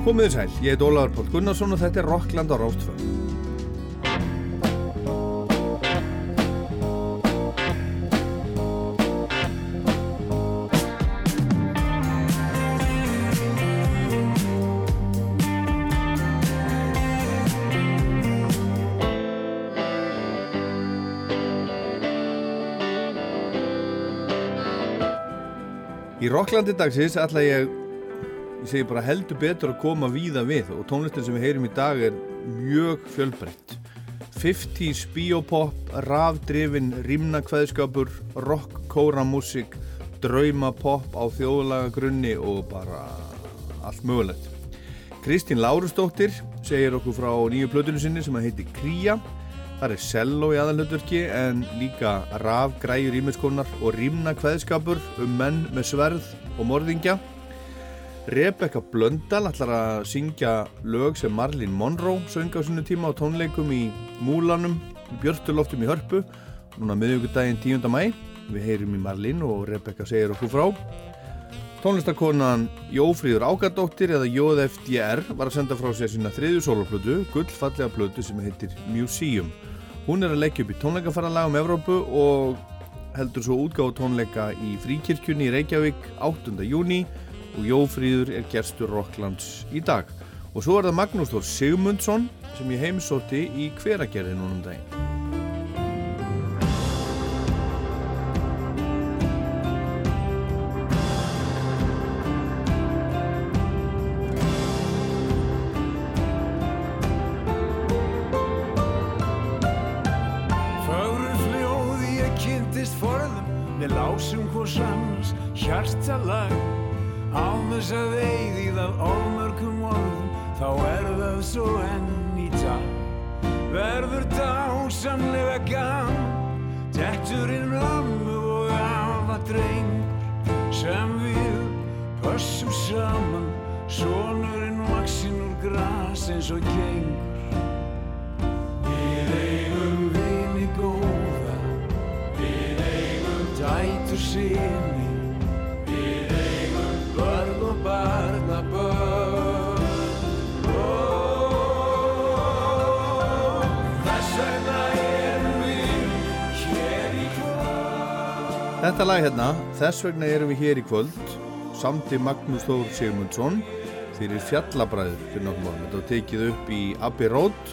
Komið sæl, ég heit Ólaður Pál Gunnarsson og þetta er Rockland á Rástfjörn. Í Rocklandi dagsins ætla ég segi bara heldur betur að koma víða við og tónlistin sem við heyrim í dag er mjög fjölbreytt. 50s biopop, rafdrifin, rimnakveðskapur, rock, kóra, músík, draumapop á þjóðlaga grunni og bara allt mögulegt. Kristín Lárusdóttir segir okkur frá nýju plötunum sinni sem að heiti Kría. Það er cello í aðalhutverki en líka raf, græjur, ímiðskonar og rímna kveðskapur um menn með sverð og morðingja. Rebecca Blöndal ætlar að syngja lög sem Marlene Monroe söng á sinu tíma á tónleikum í Múlanum, í Björstuloftum í Hörpu, núna miðugudaginn 10. mæ. Við heyrim í Marlene og Rebecca segir okkur frá. Tónlistakonan Jófríður Ágadóttir eða JFDR var að senda frá sér sína þriðju soloplötu, gullfallega plötu sem heitir Museum. Hún er að leggja upp í tónleikafarralag um Evrópu og heldur svo útgáð tónleika í Fríkirkjunni í Reykjavík 8. júni og Jófríður er gerstur Rocklands í dag. Og svo er það Magnús Þór Sigmundsson sem ég heimsótti í hveragerði núnum daginn. Þetta lag hérna, þess vegna erum við hér í kvöld samti Magnús Þór Sigmundsson fyrir fjallabræður fyrir nokkrum árum. Þetta var tekið upp í Abbey Road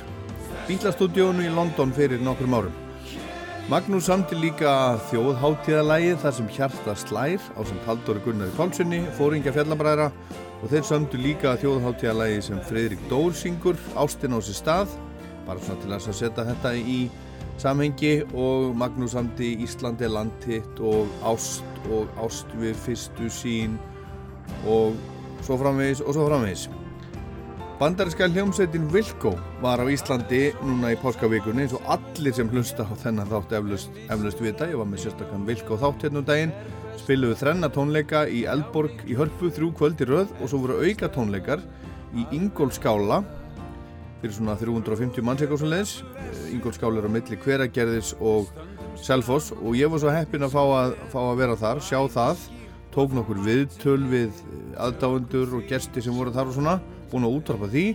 bílastúdíónu í London fyrir nokkrum árum. Magnús samti líka þjóðháttíðalægið þar sem hjarta slær á sem Halldóri Gunnari Pálssoni, fóringja fjallabræðra og þeir samtu líka þjóðháttíðalægið sem Fredrik Dór syngur, Ástin á sér stað, bara svona til að setja þetta í samhengi og Magnús samti Íslandi landhitt og Ást og Ást við fyrstu sín og svo framvegis og svo framvegis. Bandarinska hljómsveitin Wilco var á Íslandi núna í páskavíkunni eins og allir sem hlusta á þennan þátt eflaust, eflaust vita. Ég var með sérstakann Wilco þátt hérna um daginn, spiluðu þrenna tónleika í Eldborg í Hörpu þrjú kvöld í röð og svo voru auka tónleikar í Ingólfskála fyrir svona 350 manns eitthvað svo leiðis. Ingólfskála er á milli hveragerðis og Selfoss. Og ég var svo heppin að fá að, fá að vera þar, sjá það. Tók nokkur viðtöl við aðdáendur og gesti sem voru þar og svona búin að útvarpa því.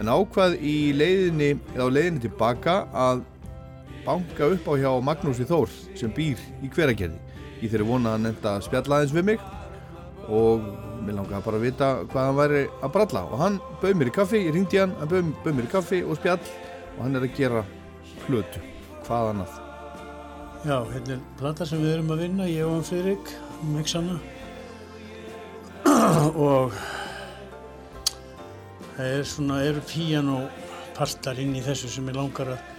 En ákvað í leiðinni eða á leiðinni tilbaka að banka upp á hjá Magnúsi Þór sem býr í hveragerði. Í þeirri vona að nefnda spjallaðins við mig. Og mér langaði bara að vita hvað hann væri að bralla. Og hann bauð mér í kaffi, ég ringdi hann hann bauð, bauð mér í kaffi og spjall. Og hann er að gera hlutu, hvað annað? Já, hérna er plata sem við erum að vinna, ég og hann Friðrik, mixana. og það er svona, eru píanopartar inn í þessu sem ég langar að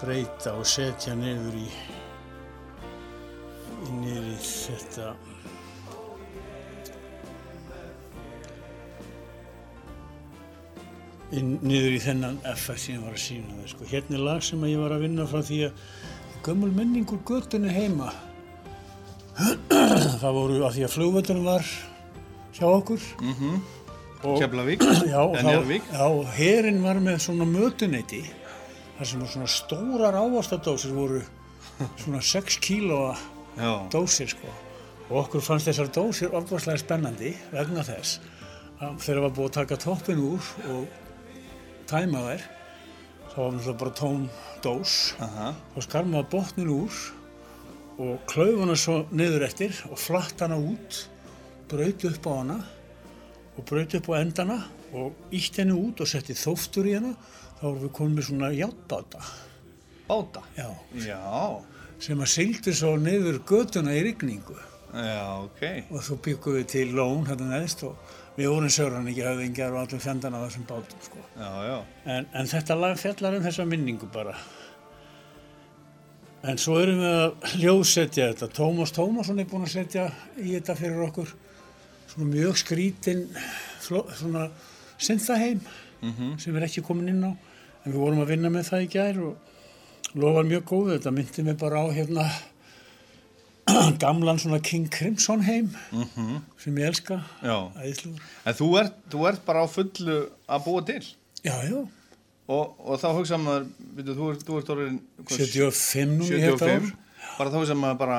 breyta og setja niður í, niður í þetta inn, niður í þennan FF sem ég var að sína það sko. Hérna er lag sem að ég var að vinna frá því að gömul minning úr göttunni heima. Það voru af því að flugvöldunum var hjá okkur. Og, Keflavík, já, og en þá- Njárvík já, herin var með svona mötuneyti þar sem svona stórar ávastadósir voru svona 6 kílóa dósir sko. Og okkur fannst þessar dósir ofvarslega spennandi vegna þess að þegar var búið að taka toppin úr og tæma þær þá var náttúrulega bara tóm dós Aha. og skar maður botnin úr og klauf hana svo niður eftir og flatt hana út braut upp á hana og braut upp á endana og ítt henni út og setti þóftur í hana þá vorum við komin með svona játbáta Báta. já, Já. sem að sildi svo niður götuna í rigningu Já, ok. og svo byggum við til lón hérna neðst og við vorum höfðingjar og allir fjandan á þessum bátum sko. Já, já. en, en þetta lag fjallar um þessa minningu bara. En svo erum við að hljóðsetja þetta. Tómas Tómasson er búinn að setja í þetta fyrir okkur. Svona mjög skrítin svona synthaheim sem er ekki komin inn á. En við vorum að vinna með það í gær og lofa mjög góð þetta myndi mig bara á hérna gamlan svona King Crimson heim sem ég elska En þú ert, þú ert bara á fullu að búa til. já, já, Og, og þá hugsa maður, veitu, þú ert, orðin... hvað, 75 nú í þetta ár. 75. Bara þá hugsa maður bara,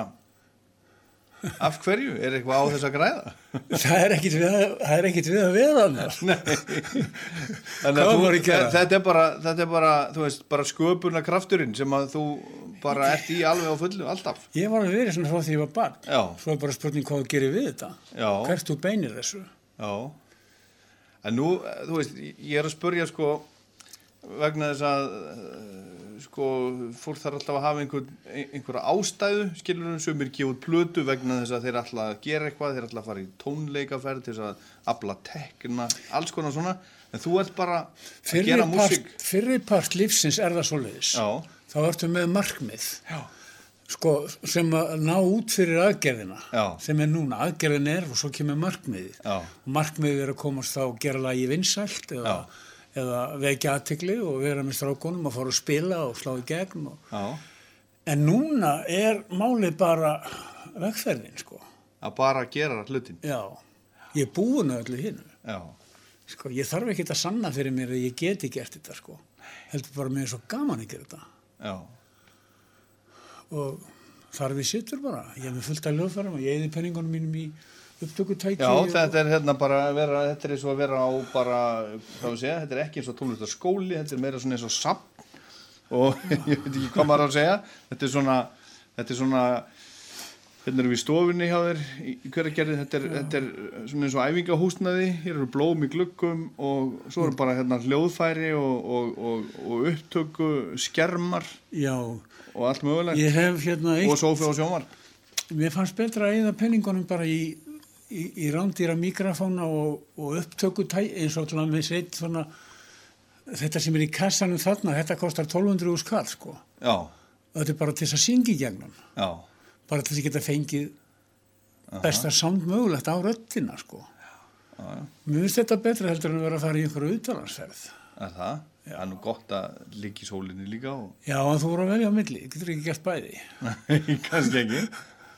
af hverju? Er eitthvað á þess að græða? það er ekkit við, við að vera gera? þetta er bara, þetta er bara, veist, bara sköpuna krafturinn sem að þú bara ert í alveg á fullu, alltaf. Ég var að vera svona frá því ég var barn. Já. Svo er bara spurning hvað þú gerir við þetta. Já. Hvert þú beinir þessu. Já. En nú, eh, þú veist, ég er að spurja sko vegna þess að eh, sko, fólk þarf alltaf að hafa einhver, einhverja ástæðu, skilur um sem er gefið plötu vegna þess að þeir ætla að gera eitthvað, þeir ætla að fara í tónleikaferð til þess að afla tekna, alls konar svona, en þú ert bara að gera part, músík. fyrri part lífsins er það svoleiðis. Já. Þá ertu með markmið. Já. Sko, sem að ná út fyrir aðgerðina. Já. Sem er núna. Aðgerðin er og svo kemur markmiðið. Já. Markmiðið er að komast þá að gera lagi vinsælt eða, eða vekja aðtegli og vera með strákunum og fara að spila og slá í gegn. Og... En núna er málið bara vegferðin, sko. að bara gera hlutin. Já. Ég er búin að öllu hinu. Já, Sko, ég þarf ekki að sanna fyrir mér að ég geti gert þetta, sko. Heldur bara mér er svo gaman að gera þetta. já, Og þar við sittur bara. Ég hef fullt af lögfærum og ég eði penningunum mínum í upptökutæki. já, og- þetta er hérna bara að vera, þetta er eins og að vera á bara, segja, þetta er ekki eins og tónlistarskóli, þetta er meira svona eins og sapp og ég veit ekki hvað maður að segja, þetta er svona, þetta er svona, hérna erum við í stofunni hjá þér í, í hverja gerði, þetta er, þetta er svona eins og æfingahúsnaði, hér eru blóm í gluggum og svo eru bara hérna hljóðfæri og, og, og, og upptöku skermar Já, og allt mögulegt hérna og eitt, sófi og sjómar. mér fannst betra að eða penningunum bara í, í, í rándýra mikrofóna og, og upptökutæki eins og til að með seitt svona, þetta sem er í kassanum þarna, þetta kostar 1200 úr skall, sko. Já, Og þetta er bara til þess að syngja í gegnum. já, bara til þess að geta fengið besta samt mögulegt á röttina sko. já, já. Mér finnst þetta betra heldur en að vera að fara í einhverju utalansferð. Er það? Það er nú gott að líka í sólinni líka og... Já, en þú voru að velja á milli, getur ekki gert bæði. Nei, kannski ekki.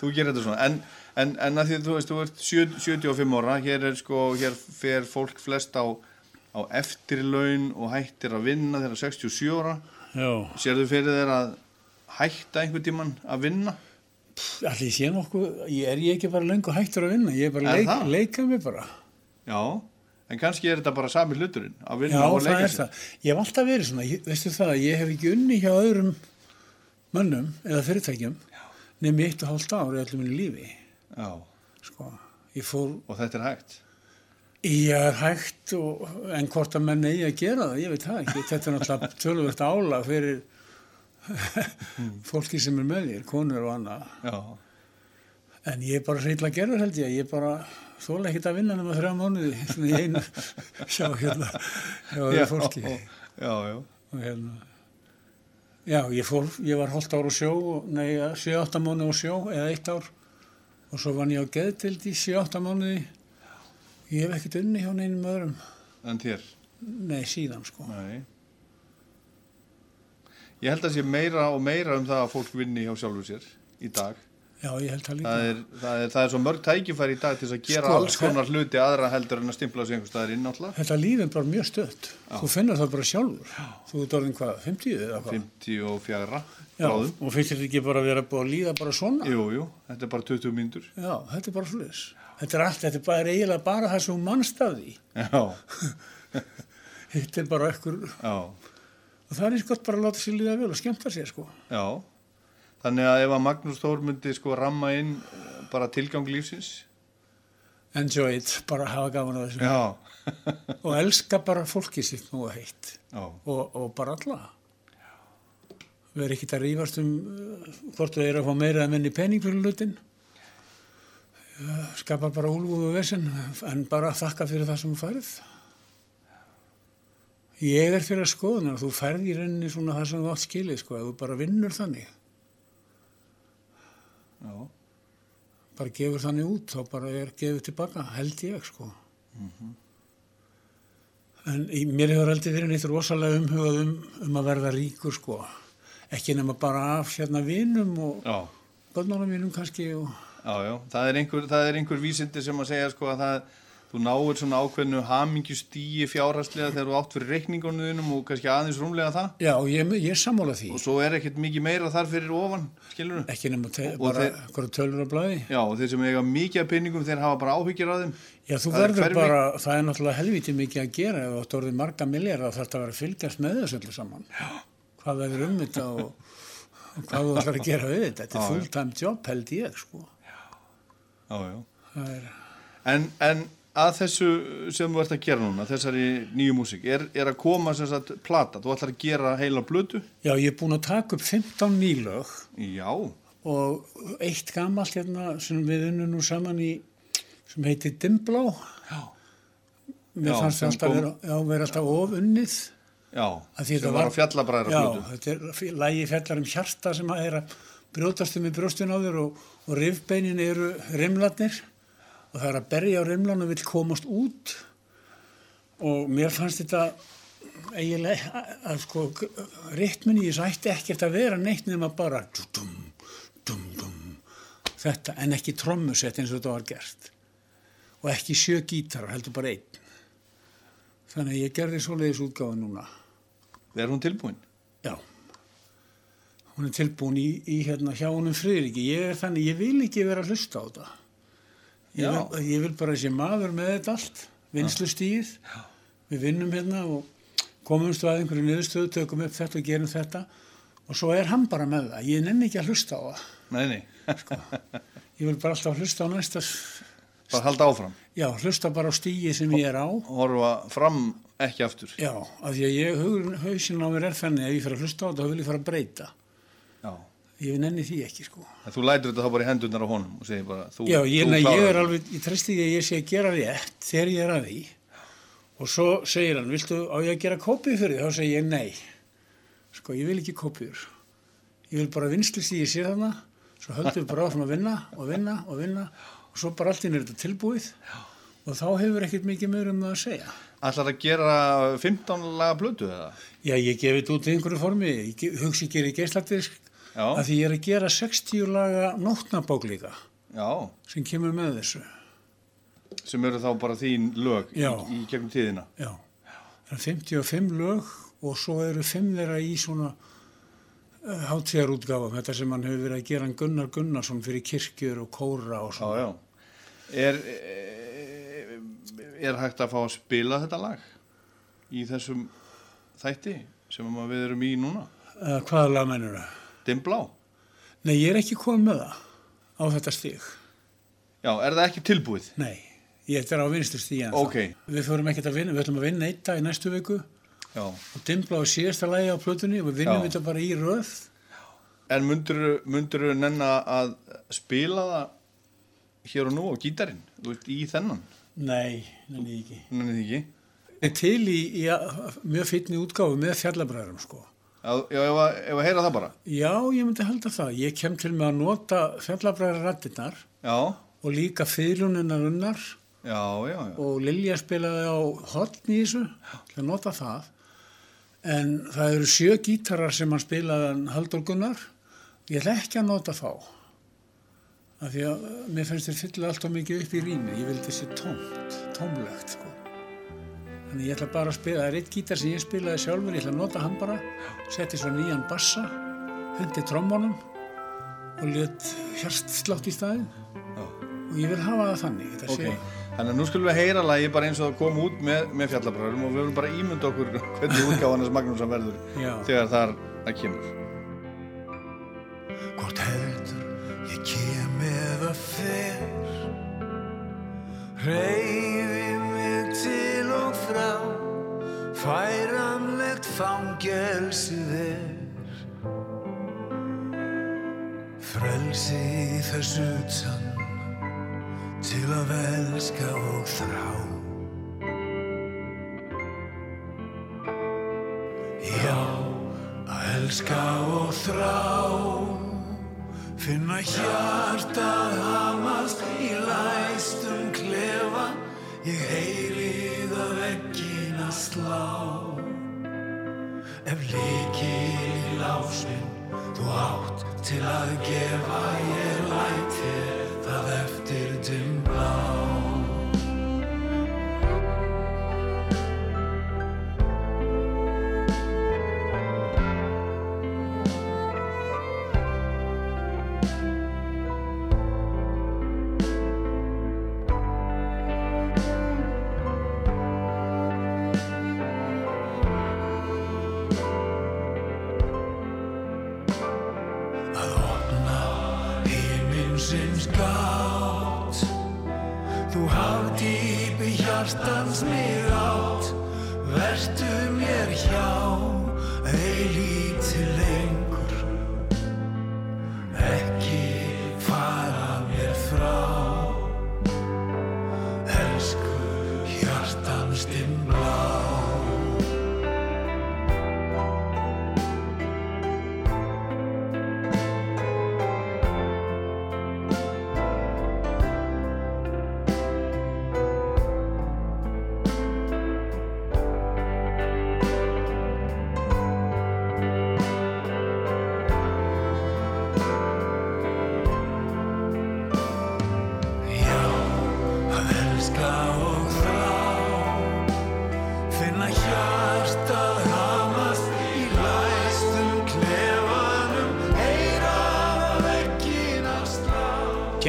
Þú gerir þetta svona. En, en, en að því þú veist, þú ert sjö- 75 ára, hér er sko, hér fer fólk flest á, á eftirlaun og hættir að vinna þegar 67 ára. Já. Sérðu fyrir þér að hætta einhvern tíman að vinna? Allir sé nokkuð, ég er ég ekki bara lengur hættur að vinna, ég er bara leik, það? leika mig bara. Já, en kannski er þetta bara sami hluturinn, að vinna Já, og það leika er það. Ég hef alltaf verið svona, ég, veistu það, ég hef ekki unni hjá öðrum mönnum eða fyrirtækjum nefnum í eitt og hálft ár í öllum minni lífi. Já, Sko, ég fór og þetta er hægt. Ég er hægt og, en hvort að menn eigi að gera það, ég veit það ekki. Þetta er náttúrulega tölvöld álag fyrir fólki sem er með þér, konur og annað. Já, En ég er bara reyndlega að gera held ég. Ég er bara þóla ekkert að vinna nema þrjá mánuði svona í einu sjá hérna öðru fólki. já, já. Og hérna, já, ég fór, ég var hálft ár á sjó, og- nei, 7-8 mánuði á sjó eða eitt ár og svo vann ég á geðtild í 7-8 mánuði. Ég hef ekkert unni hjá neinum öðrum. En þér? Nei, síðan sko. Nei. Ég held að sé meira og meira um það að fólk vinni hjá sjálfur sér í dag. Já, ég held það líka. Það er, það, er, það er svo mörg tækifæri í dag til að gera Sko, alls konar hluti aðra heldur en að stimpla sig einhver staðar inn alltaf. Þetta líf er bara mjög stödd. Þú finnur það bara sjálfur. Þú ert orðin hvað, 50 eða hvað? 54 Já, gráðum. og finnst þetta ekki bara að vera búið að líða bara svona? Jú, jú, þetta er bara 20 mínútur. Já, þetta er bara sluðis. Þetta er allt, þetta er bara eiginlega bara það sem mannstafði. Já, Þetta er bara ekkur, já, og það er eins gott bara að láta sér líða vel og skemmta sér, sko. já. Þannig að ef að Magnús Þór myndi sko ramma inn eh, bara tilgang lífsins. Enjoy it, bara hafa gaman að þessu. Já, Og elska bara fólkið sitt nú að heitt. já, Og, og bara alla. Við erum ekkert að rífast um uh, hvort þú er að fá meira að minni penning fyrir hlutin. Uh, skapar bara úlfúð og vesen, en bara þakka fyrir það sem þú færið. Ég er fyrir að skoðuna, þú færð í rauninni svona það sem þú átt skilið, sko, þú bara vinnur þannig. já, bara gefur þannig út, þá bara er gefur tilbaka, held ég, sko. En í, mér hefur aldrei verið neitt rosalega umhugað um, um að verða ríkur, sko. Ekki nema bara af hérna vinum og já, gönnunum vinum kannski og já, já. Það er einhver, það er einhver vísindi sem að segja sko að það, þú náir svona ákveðnu hamingju stíi fjárhastlega þegar þú átt fyrir reikningunum og kannski aðeins rúmlega það. já, ég, ég sammála því. Og svo er ekkert mikið meira þar fyrir ofan, skilur du? Ekki nema Og bara þeir... tölur á blæði. Já, og þeir sem eiga mikið af pinningum, þeir hafa bara áhyggjur af þeim. Já, þú Það er verður bara, það er náttúrulega helviti mikið að gera ef þú átt orðið marga milljar að þetta verður að fylgjast með þessu öllu saman. Já. Hvað verður um þetta og, og hvað þú ætlar að gera við þetta. Þetta Já, er já. fulltime job held ég, sko. Já, já. Það er, En, en að þessu sem þú ert að gera núna, þessari nýju músík, er, er að koma sem sagt plata, þú ætlar að gera heila blötu? já, ég er búin að taka upp 15 nýlög Já, og eitt gamalt hérna sem við unnum nú saman í sem heitir Dimblá. já, Mér Já, fannst það alltaf kom- vera, já, vera alltaf ofunnið. Já, sem var var- að fjallabræðra Já, blötu. þetta er lagi fjallar um hjarta sem að er að brjótast um í brjóstun á þér og, og rifbeinin eru rimlarnir og það er að berja á rimlan og vill komast út. Og mér fannst þetta eiginlega að, sko ritminni í þessu ætti ekkert að vera neitt nema bara dum, dum, dum, þetta en ekki trommusett eins og þetta var gert. Og ekki sjö gítarar heldur bara einn. Þannig að ég gerði svoleiðis útgáfa núna Er hún tilbúin? Já. Hún er tilbúin í, í hérna hjá honum Friðriki. Ég er þannig, ég vil ekki vera að hlusta á þetta. Ég vil, ég vil bara sé maður með þetta allt, vinslustíð. Við vinnum hérna og komumst að einhverju niðurstöðu, tökum upp þetta og gerum þetta og svo er hann bara með það. Ég nenni ekki að hlusta á það. Nei, nei, Ég vil bara alltaf hlusta á næsta, bara halda áfram. já, hlusta bara á stíði sem ég er á. Horfa fram ekki aftur. Já, af því að ég, hausin á mér er þannig að ég fer að hlusta á þetta, þá vil ég fara að breyta. Já. Ég nenni því ekki, sko. En þú lætur þetta þá bara í hendurnar á honum og segir bara, þú, Já, ég, þú nei, ég klárar er alveg, ég treysti því að ég sé að gera rétt þegar ég er að því og svo segir hann, viltu á ég að gera kópið fyrir því? Þá segir ég nei. Sko, ég vil ekki kópiður. Ég vil bara vinslist því ég sé þarna, svo höldum við bara áfram að vinna og vinna og vinna og svo bara allt inn er þetta tilbúið og þá hefur ekkert mikið meður um það að segja. Ætlar að gera 15 laga blötu eða? Já, ég gefi þetta út í einhverju formi, ég hugsi ég gerir geisladisk Já, að því ég er að gera 60 laga nótnabók líka já, sem kemur með þessu. sem eru þá bara þín lög í, Já. í gegnum tíðina. Já, það er 55 lög og svo eru 5 þeirra í svona uh, hátíðarútgáfum, þetta sem hann hefur verið að gera hann Gunnar Gunnarsson fyrir kirkjur og kóra og Já, svona. já. Er, eh, er hægt að fá að spila þetta lag í þessum þætti sem við erum í núna? Uh, hvaða lag mennur það? Dimblá? Nei, ég er ekki komið með það á þetta stíg. Já, er það ekki tilbúið? Nei, ég er á vinstu stíg en Ok. Við fórum ekkert að vinna, við ætlum að vinna eitt dag í næstu viku Já. og dimbla á síðasta lagi á plötunni og við vinnum þetta bara í röð. En myndur þú nenna að spila það hér og nú á veist, í þennan? Nei, nenni ég ekki. Nenni því ekki? Er til í, í mjög fyrni útgáfu með fjallabræðurum sko. Já, ef, að, heyra það bara. Já, ég myndi halda það. Ég kem til með að nota fjallabræðar rættinnar Já, og líka fyrirluninnar unnar já, já, já. og Lilja spilaði á hotn í þessu til að nota það. En það eru sjö gítarar sem hann spilaði hann Haldur Gunnar. Ég ætla ekki að nota þá. af því að mér finnst þér fylla alltaf mikið upp í rýmið, ég vildi þessi tómt, tómlegt sko. Þannig ég ætla bara að spila, það er eitt gítar sem ég spilaði sjálfur, ég ætla að nota hann bara, setti svo nýjan bassa, hendi trombónum og let hjartslátt í staðinn Já. og ég vil hafa það þannig, þetta Ok, sé, þannig að nú skulum við heyra lagi bara eins og það kom út með, með fjallabræðurum og við verðum bara að ímynda okkur hvernig útgáðan þess Magnússon verður já, þegar þar að kemur. Hvort heldur ég kem eða fer? Hreyfi mig til og frá Færanlegt fangelsið er Frelsi í þess utan Til að velska og þrá. Já, að elska og þrá. Finna hjartað hamast í læstum klefa. Ég heyri það veggina slá. Ef líkil í lásinn þú átt til að gefa Ég læt þér það eftir dimblá að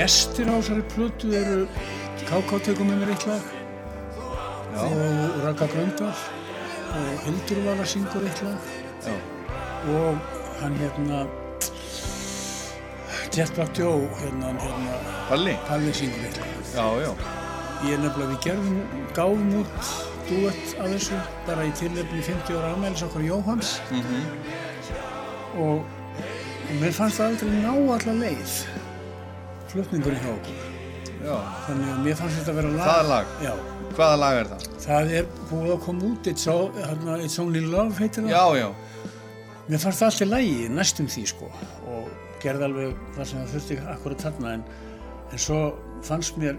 gestir á þessari plötu eru K.K. tekur með mér eitt lag og Raka Gröndal og Hildur Vala syngur eitt lag Já. og hann hérna Jetback Joe hérna, hérna Palli? Palli syngur eitt lag Já, já. ég er nefnilega, við gerðum, gáðum út duett af þessu bara í tilefni 50 ára afmælis okkur Jóhans og, og mér fannst það aldrei ná alla leið flutningurinn hjá okkur já. þannig að mér fannst þetta að vera lag Það er lag? Já, Hvaða lag er það? það er búið að koma út It's, all, hérna, It's Only Love heitir það Já, já. Mér fannst það alltaf lægi, næstum því sko og gerði alveg það sem það þurfti akkurat þarna en, en svo fannst mér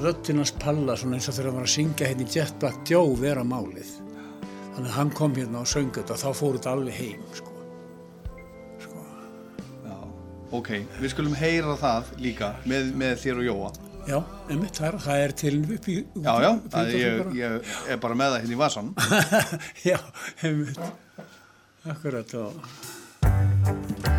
röddinans palla svona eins og þegar hann var að syngja hérna í Jetback Joe vera málið þannig að hann kom hérna og söng þetta og þá fór þetta alveg heim sko. Ok, við skulum heyra það líka með, með þér og Jóa. Já, einmitt, það er, það er til upp í Já, já, upp í það, þessu ég, ég er bara með það hérna í vasan. Já, einmitt Akkurat og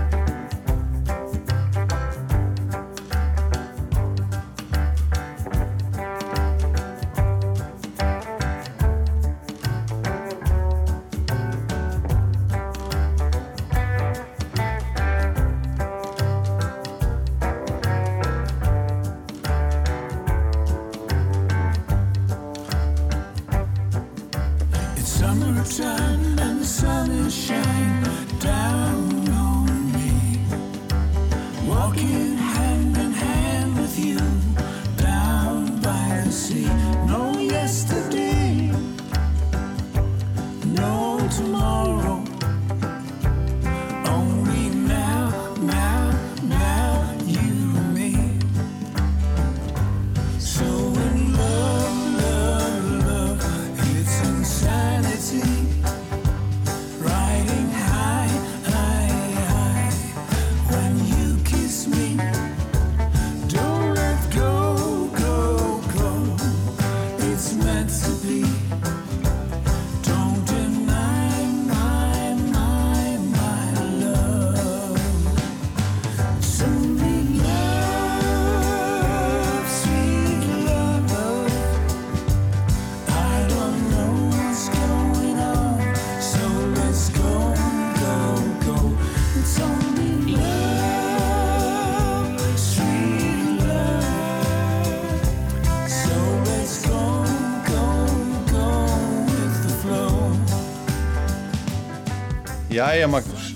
Jæja Magnús,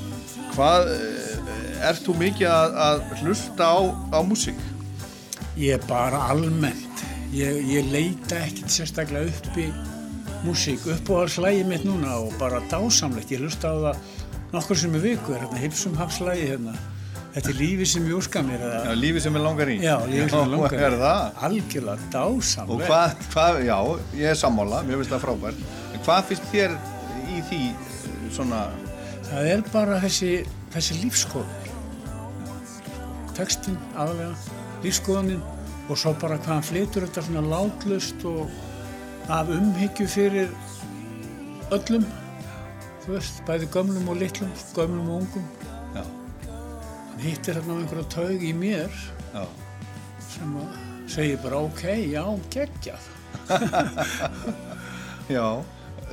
hvað eh, ert þú mikið að, að hlusta á, á músík? Ég er bara almennt. Ég, ég leita ekkert sérstaklega upp í músík, uppáhaldslægi mitt núna og bara dásamlegt. Ég hlusta á það nokkur sem er viku, er hérna hipsum hafslægi hérna. Þetta er lífi sem ég úrska mér. Já, Eða, lífi sem er langar í. já, lífi sem er langar. Já, er það? Algjörlega Og dásamlegt. hvað, hvað, já, ég er sammála, mér finnst það frábært. Hvað finnst þér í því eh, svona, Það er bara þessi, þessi lífskoðun. Tekstinn aðlega, lífskoðunin og svo bara hvað hann flytur þetta svona látlust og af umhyggju fyrir öllum, þú veist, bæði gömlum og litlum, gömlum og ungum. já, Hann hittir hérna á einhverja taug í mér já, sem að segir bara ok, já, geggjað. já.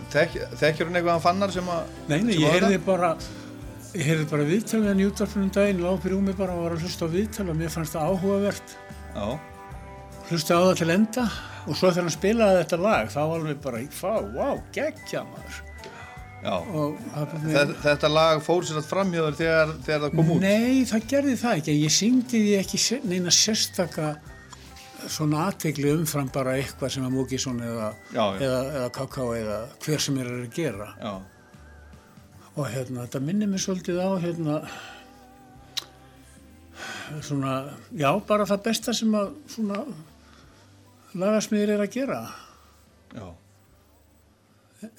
Þek, þekkjur hann eitthvað hann fannar sem að... Nei, nei, ég heyrði bara, ég heyrði bara viðtal við hann í útvarpunum daginn, lág fyrir mig bara og var að hlusta á viðtal og mér fannst það áhugavert. Já, hlusta á það til enda og svo þegar hann spilaði þetta lag þá alveg bara, fá, wow, geggja maður já. bara Þetta, lag fór sér að framhjóður þegar, þegar það kom út. Nei, það gerði það ekki, ég syngdi því ekki neina sérstaka svona aðtegli umfram bara eitthvað sem að Múkisson eða, eða, eða Kaká eða hver sem er að gera. Já, og hérna, þetta minnir mér svolítið á hérna svona, já, bara það besta sem að svona lagasmiðir er að gera. Já,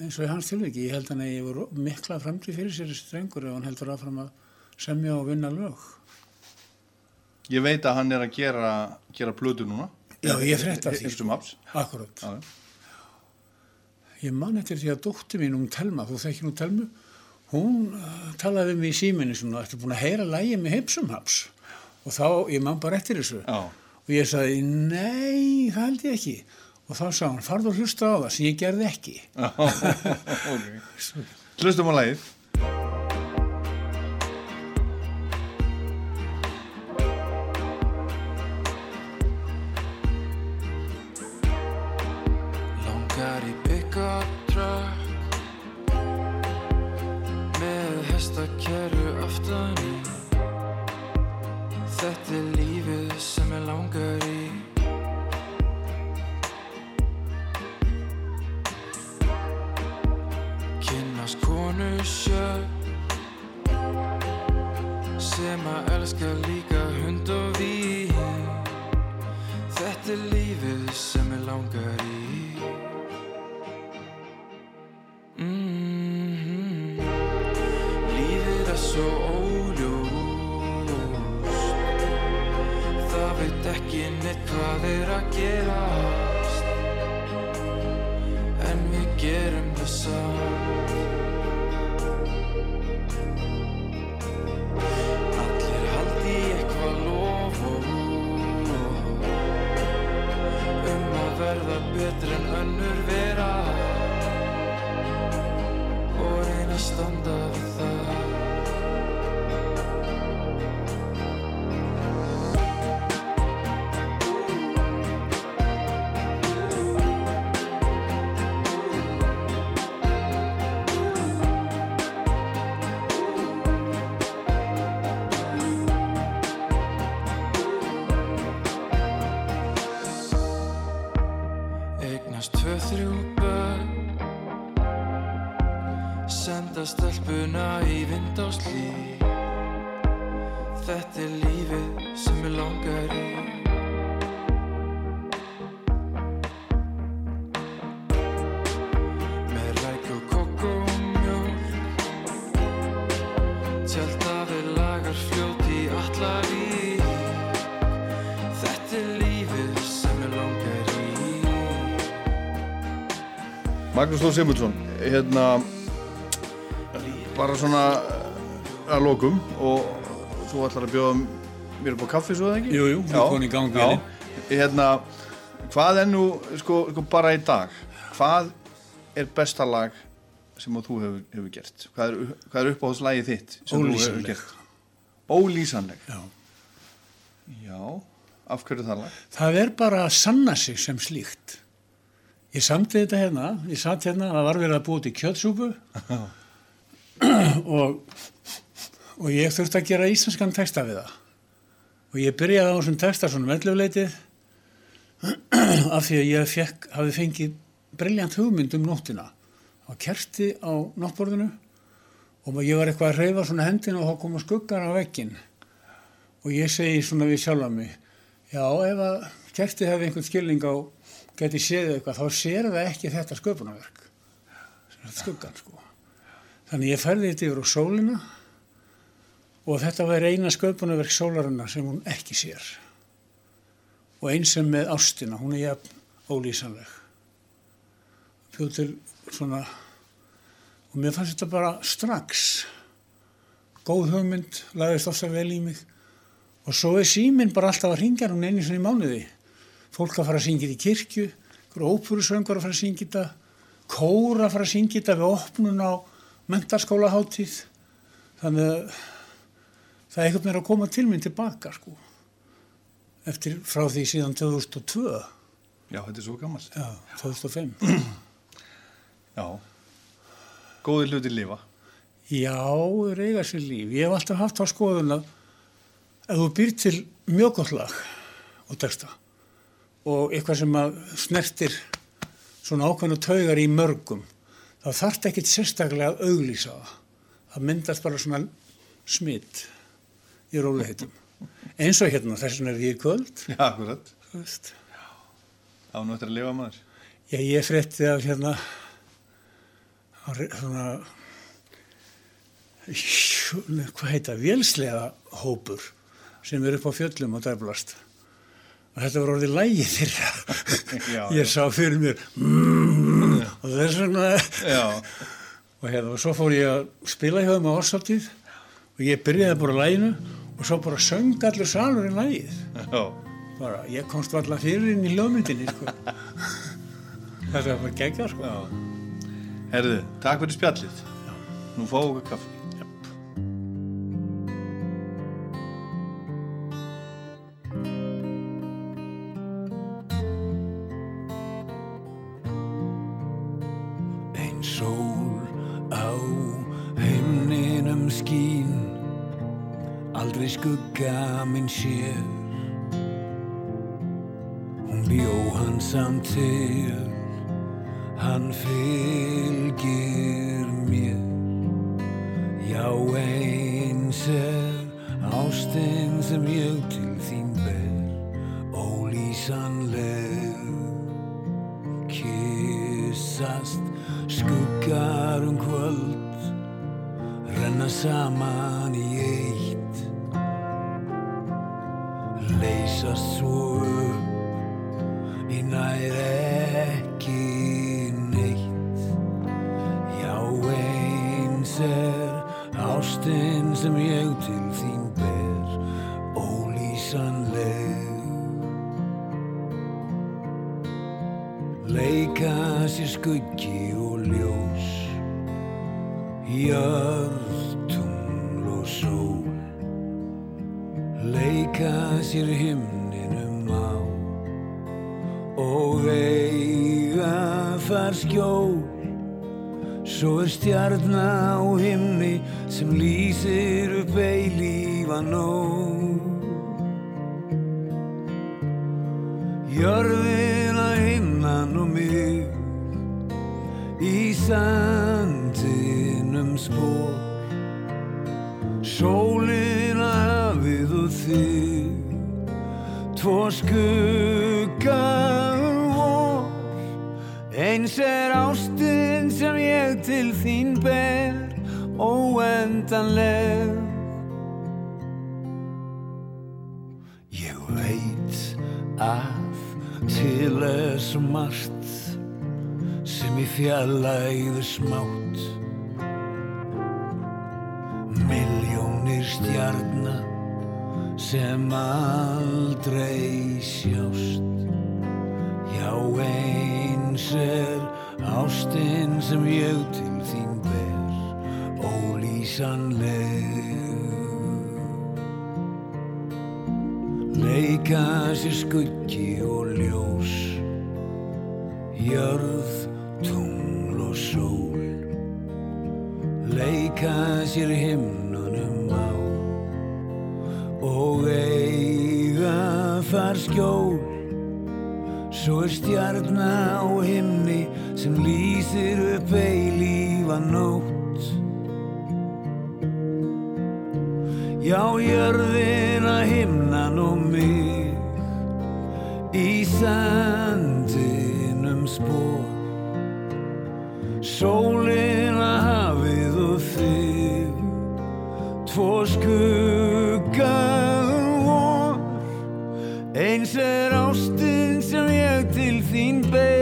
eins og í hans tilviki, ég held hann að ég voru mikla framtíð fyrir sér þessi drengur ef hann heldur áfram að semja og vinna lög. Ég veit að hann er að gera, gera plötu núna. Já, ég frétta því. Ístum Haps. Akkurát. Ég man eftir því að dóttir mín, hún Telma, þú þekkir hún Telmu, hún uh, talaði við mig í síminni svona, ertu búin að heyra lægi með heimsumhaps? Og þá, ég man bara eftir þessu. Já, Og ég sagði, nei, það held ég ekki. Og þá sagði hann, farðu að hlusta á það sem ég gerði ekki. ok. Hlustum á lagið. Magnús Þór Sigmundsson, hérna, bara svona eh, að lokum og þú ætlar að bjóða mér upp á kaffi svo eða ekki? Jú, jú, við komum í gang við Já, hérna, hvað er nú, sko, sko, bara í dag, hvað er besta lag sem þú hefur, hefur gert? Hvað er, hvað er uppáhaldslægið þitt sem þú hefur gert? Ólýsanleg. Já. Já, af hverju það lag? Það er bara að sanna sig sem slíkt. Ég samti þetta hérna, ég satt hérna, það var verið að búið til kjötsúpu. Og, og ég þurfti að gera íslenskan texta við það. Og ég byrjaði á þessum texta svona mellufleitið af því að ég fekk, hafi fengið briljant hugmynd um nóttina. Á kerti á náttborðinu og ég var eitthvað að reyfa svona hendina og þá koma skuggar á vekkin og ég segi svona við sjálfa mig já ef að kerti hefði einhvern skilning á geti séð eitthvað þá sér það ekki þetta sköpunarverk. Skuggan sko. Þannig ég færði þetta yfir á sólina og þetta var eina sköpunarverk sólarinnar sem hún ekki sér. Og eins sem með ástina hún er jafn ólýsanleg. Fjóð til svona og mér fannst þetta bara strax. Góð hugmynd lagðist ofta vel í mig. Og svo er síminn bara alltaf að ringja hún einu svona í mánuði fólk að fara að syngja þetta í kirkju ópurusöngur að fara að syngja þetta kóra að fara að syngja þetta við opnun á mentarskólaháttíð þannig að það er eitthvað með að koma til minn tilbaka sko eftir frá því síðan 2002 Já, þetta er svo gammalt. já, 2005 Já. Góði hluti lifa. Já, eiga sér líf. Ég hef alltaf haft á skoðun að ef þú býr til mjög gott lag og texta og eitthvað sem að snertir svona ákveðnu taugar í mörgum þá þarf þetta ekkit sérstaklega að auglýsa það. Það myndast bara svona smitt í róliheitum. Eins og hérna, þess vegna er ég kvöld. Já, akkurat. þú veist. Ánú eftir að lifa maður. Já, ég frétti af hérna svona hvað heita, vélslega hópur sem er upp á fjöllum og dæblast og þetta var orðið lægi þeirra Já, ég sá fyrir mér mm, og þess vegna Já. og hérna og svo fór ég að spila hjá þeim á orðsáttíð og ég byrjaði bara læginu og svo bara söng allur salurinn lægið Já. bara, ég komst valla fyrir inn í hljóðmyndinni sko. þetta var bara geggar sko. Já. Herðu, takk fyrir spjallið. Nú fáum við kaffi. Skugga minn sér Hún bjó hann samt til Hann fylgir Sólina hafið og þig. Tvo skuggaðum vor Eins er ástin sem ég til þín ber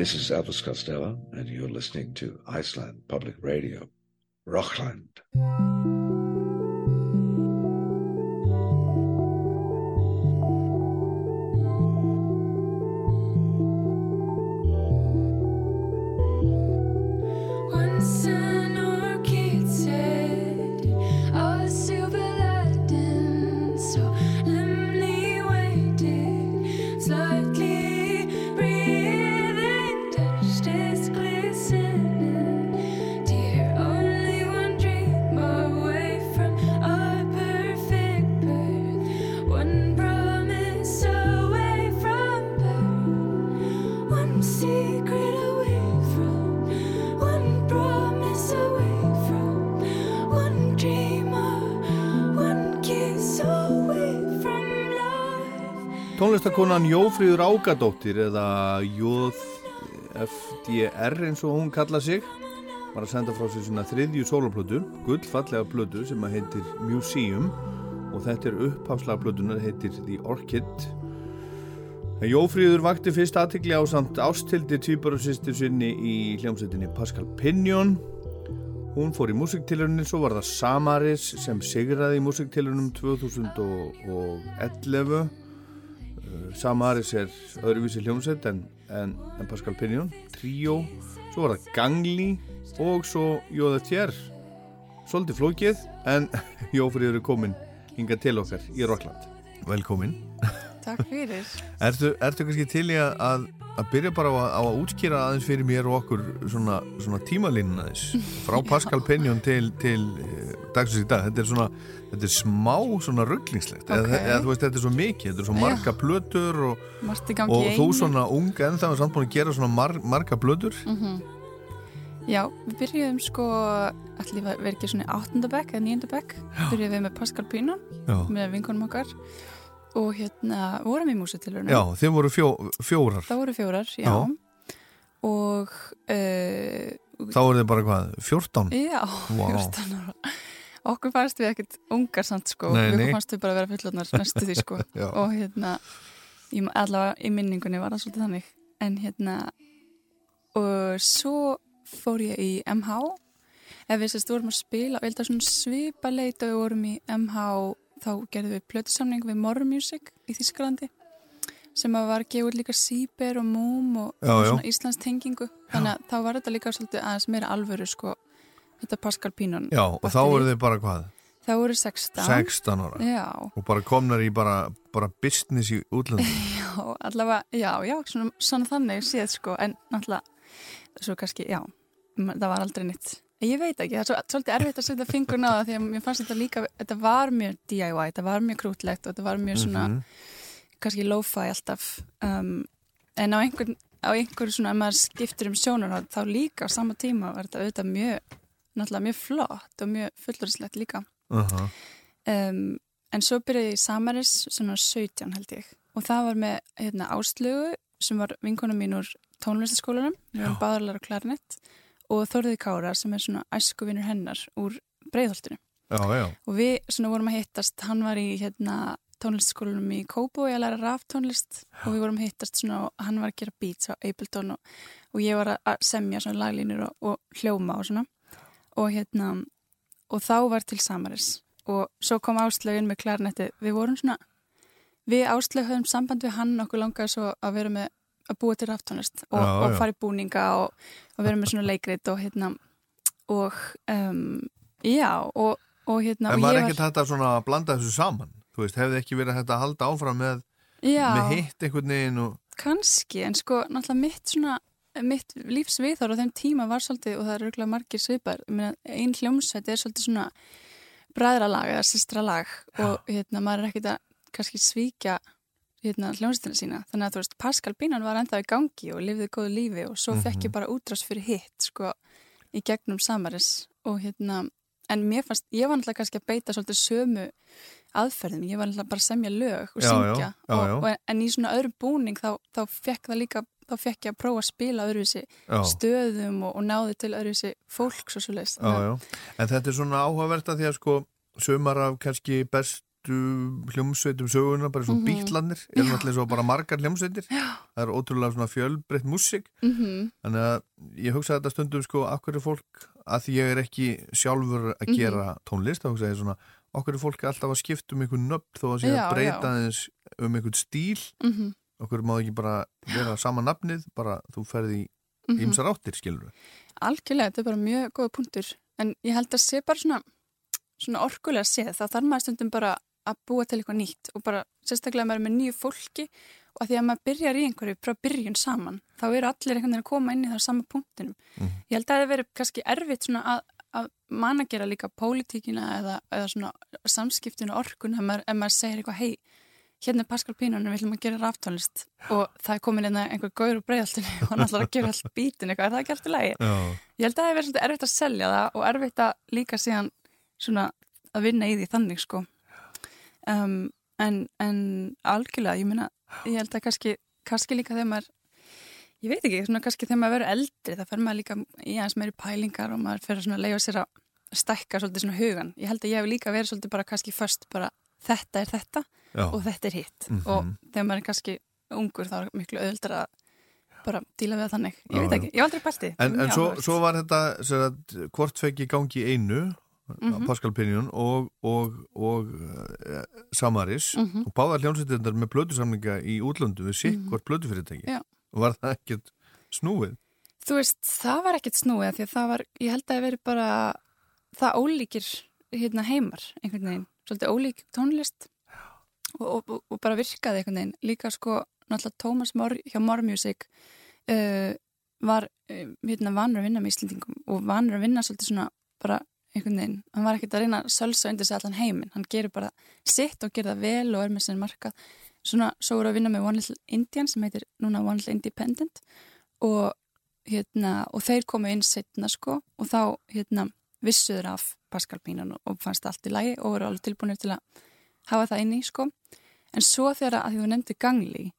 This is Elvis Costello, and you're listening to Iceland Public Radio, Rockland. Life. Tónlistakonan Jófríður Ágadóttir eða JFDR eins og hún kalla sig var að senda frá sér svona þriðju sólarplötu, gullfallega plötu sem að heitir Museum og þetta er upphafslega plötunar, heitir The Orchid Jófríður vakti fyrst aðtikli á samt ástildi tvíbarasýstir sinni í hljómsveitinni Pascal Pinion Hún fór í músiktilurinn svo var það Samaris sem sigraði í músiktilurinnum 2011 Uh, Samaris er öðruvísi hljómsveit en, en, en Pascal Pinion Trio, svo var það Gangli og svo Jóða Tjær Svolítið flókið en Jófríður er komin hinga til okkar í Rockland Velkomin. Takk fyrir. Ertu, ertu kannski til í að, að, byrja bara á að, á að útskýra aðeins fyrir mér og okkur svona, svona tímalínuna aðeins. Frá Pascal Pinion til, til eh, dagsins í dag, þetta er svona þetta er smá svona rugglingslegt eða, Ok. eða þú veist þetta er svo mikið, þetta er svo marga plötur og, og þú svona ung en það var samt búin að gera svona mar, marga plötur. Mhm. Já, við byrjuðum sko, allir verið ekki svona í áttundabekk eða níundabekk, byrjuðum við með Pascal Já, með vinkonum okkar. og hérna vorum í músitilurinn. já þeim voru fjó, fjórar Það voru fjórar, já. Já. Og, uh, þá voru þið bara hvað, 14 já, Vá. 14 ára. Okkur fannst við ekkert ungar samt sko, Nei, við nei. fannst við bara að vera fullotnar næstu því sko. Og hérna í, allavega í minningunni var það svolítið þannig en hérna og svo fór ég í MH ef við sérst vorum að spila og ég held að svona svipa leit og við vorum í MH þá gerðum við plötusamning við More Music í Þísklandi sem var út líka Sýber og Múm og, Já, og já. svona Íslands tengingu. Þannig að þá var þetta líka svolítið aðeins meira alvöru sko, þetta Pascal Pínon Já, og þá voru þið bara hvað, þá voru 16 16 ára. Já, og bara komnar í bara, bara business í útlöndum. Já, allavega, já, já, svona, svona þannig séð sko, en náttúrulega svo kannski, já, það var aldrei nýtt ég veit ekki, það er svo, svolítið erfitt að setja fingurna á það því að mér fannst þetta líka þetta var mjög DIY, þetta var mjög krútlegt og þetta var mjög svona, Mhm. kannski lo-fi alltaf um, en á einhver, á einhver svona, ef maður skiptir um sjónur þá líka á sama tíma var þetta auðvitað mjög náttúrulega mjög flott og mjög fullurislegt líka uh -huh. um, en svo byrjaði ég í Samaris svona 17 held ég og það var með hérna, áslögu sem var vinkona mín úr tónlistaskólanum við erum báðarlega á klarinett og Þorði Kára sem er svona æskuvinur hennar úr já, og við svona vorum að hittast hann var í hérna tónlistskólanum í Kóbo ég að læra raf tónlist og við vorum að hittast svona og hann var að gera beats á Ableton og, og ég var að- semja svona laglínur og, og hljóma og svona. Og hérna og þá var til Samaris. Og svo kom Áslögin með klarnetti við vorum svona við Áslög höfum samband við hann okkur langaði svo að vera með að búa til raftónlist og, og fara í búninga og, og vera með svona leikrit og hérna og um, já og, og hérna En var ekkert hægt að svona blanda þessu saman? Þú veist, hefði ekki verið hægt að halda áfram með, með hitt einhvern veginn og... kannski en sko náttúrulega mitt svona mitt lífsviðhor á þeim tíma var svolítið og það er röglega margir svipar Ég meina, ein hljómsveit er svolítið svona bræðralag eða systralag og hérna maður er ekkert að kannski svíkja hérna hljómsveitina sína. Þannig að þú veist Pascal Bínan var ennþá í gangi og lifði góðu lífi og svo fekk ég bara útrás fyrir hitt sko í gegnum Samaris. Og hérna en mér fannst, ég var náttúrulega kannski að beita svolítið sömu aðferðum, ég var náttúrulega bara að semja lög og Já, já, syngja. Já, og, já. og, en í svona öðrum búning þá, þá fekk það líka þá fekk ég að prófa að spila öðruvísi Já. stöðum og, og náði til öðruvísi fólks og svo Já, já. En þetta er svona áhugavert að því að sko sömar af kannski bestu hljómsveitum söguna, bara svo mm Mhm. bítlanir er náttúrulega svo bara margar hljómsveitir. Það er ótrúlega svona fjölbreytt músík. Mm þannig að ég hugsa þetta stundum sko okkur er fólk, að því ég er ekki sjálfur Mhm. að gera tónlist þá hugsa ég svona, okkur er fólk alltaf að skipta um einhvern nöfn þó að sé að breyta aðeins um einhvern stíl. -hmm. okkur má ekki bara vera sama nafnið bara þú ferði í Mhm. ymsar áttir skilur við Algjörlega, þetta er bara mjög góða punktur. En ég held að sé bara svona svona orkulega séð, þá þarf maður stundum bara að búa til eitthvað nýtt og bara sérstaklega maður er með nýju fólki og að því að maður byrjar í einhverju frá byrjun saman þá eru allir einhvern veginn að koma inn í það sama punktinum. Ég held að það hefur verið kannski erfitt svona að, að managera líka pólitíkina eða, eða svona samskiptinu orkun ef maður, maður segir eitthvað hei, hérna er Pascal Pínan við ætlum að gera ráftónlist og það er komin inn einhver gaur úr breiðaltinu og hann ætlar að gera allt bítin eitthvað, er það ekki alltaf lægi? Já, Ég held að það hefur verið erfitt að selja það og erfitt að líka síðan svona að vinna í því þannig sko. Um, en, en algjörlega, ég meina, ég held að kannski, kannski líka þegar maður, ég veit ekki, svona kannski þegar maður verður eldri, það fer maður líka í aðeins meiri pælingar og maður fer að leifa sér að stækka svolítið svona hugan. Ég held að ég hef líka verið svolítið bara kannski först bara þetta er þetta já. og þetta er hitt Mhm. og þegar maður er kannski ungur þá er miklu auðvitað að bara díla við þannig. Ég Já, veit ekki, ég hef aldrei pælt í. því. En, en svo, svo var þetta hvort fekk í gangi í einu Mhm. Pascal Pinjón og, og, og uh, Samaris Mhm. og báðar hljómsveitirnar með blödusamlinga í útlöndu við sitt Mhm. hvort blödufyrirtæki Já. og var það ekkert snúið Þú veist, það var ekkert snúið því að það var, ég held að það veri bara það ólíkir hérna heimar einhvern veginn, svolítið ólík tónlist og, og, bara virkaði einhvern veginn, líka sko náttúrulega Tómas Mor, hjá More Music uh, var uh, hérna vanur að vinna með Íslendingum og vanur að vinna svolítið svona bara einhvern veginn, hann var ekkert að reyna að sölsa undir sig allan heiminn, hann gerir bara sitt og gerir það vel og er með sinni markað. Svona, svo voru að vinna með One Little Indian sem heitir núna One Little Independent og hérna, og þeir komu inn setna sko og þá hérna vissuður af Pascal Pínan og fannst allt í lagi og voru alveg tilbúinir til að hafa það inn í sko. En svo þegar að því þú nefndi gangli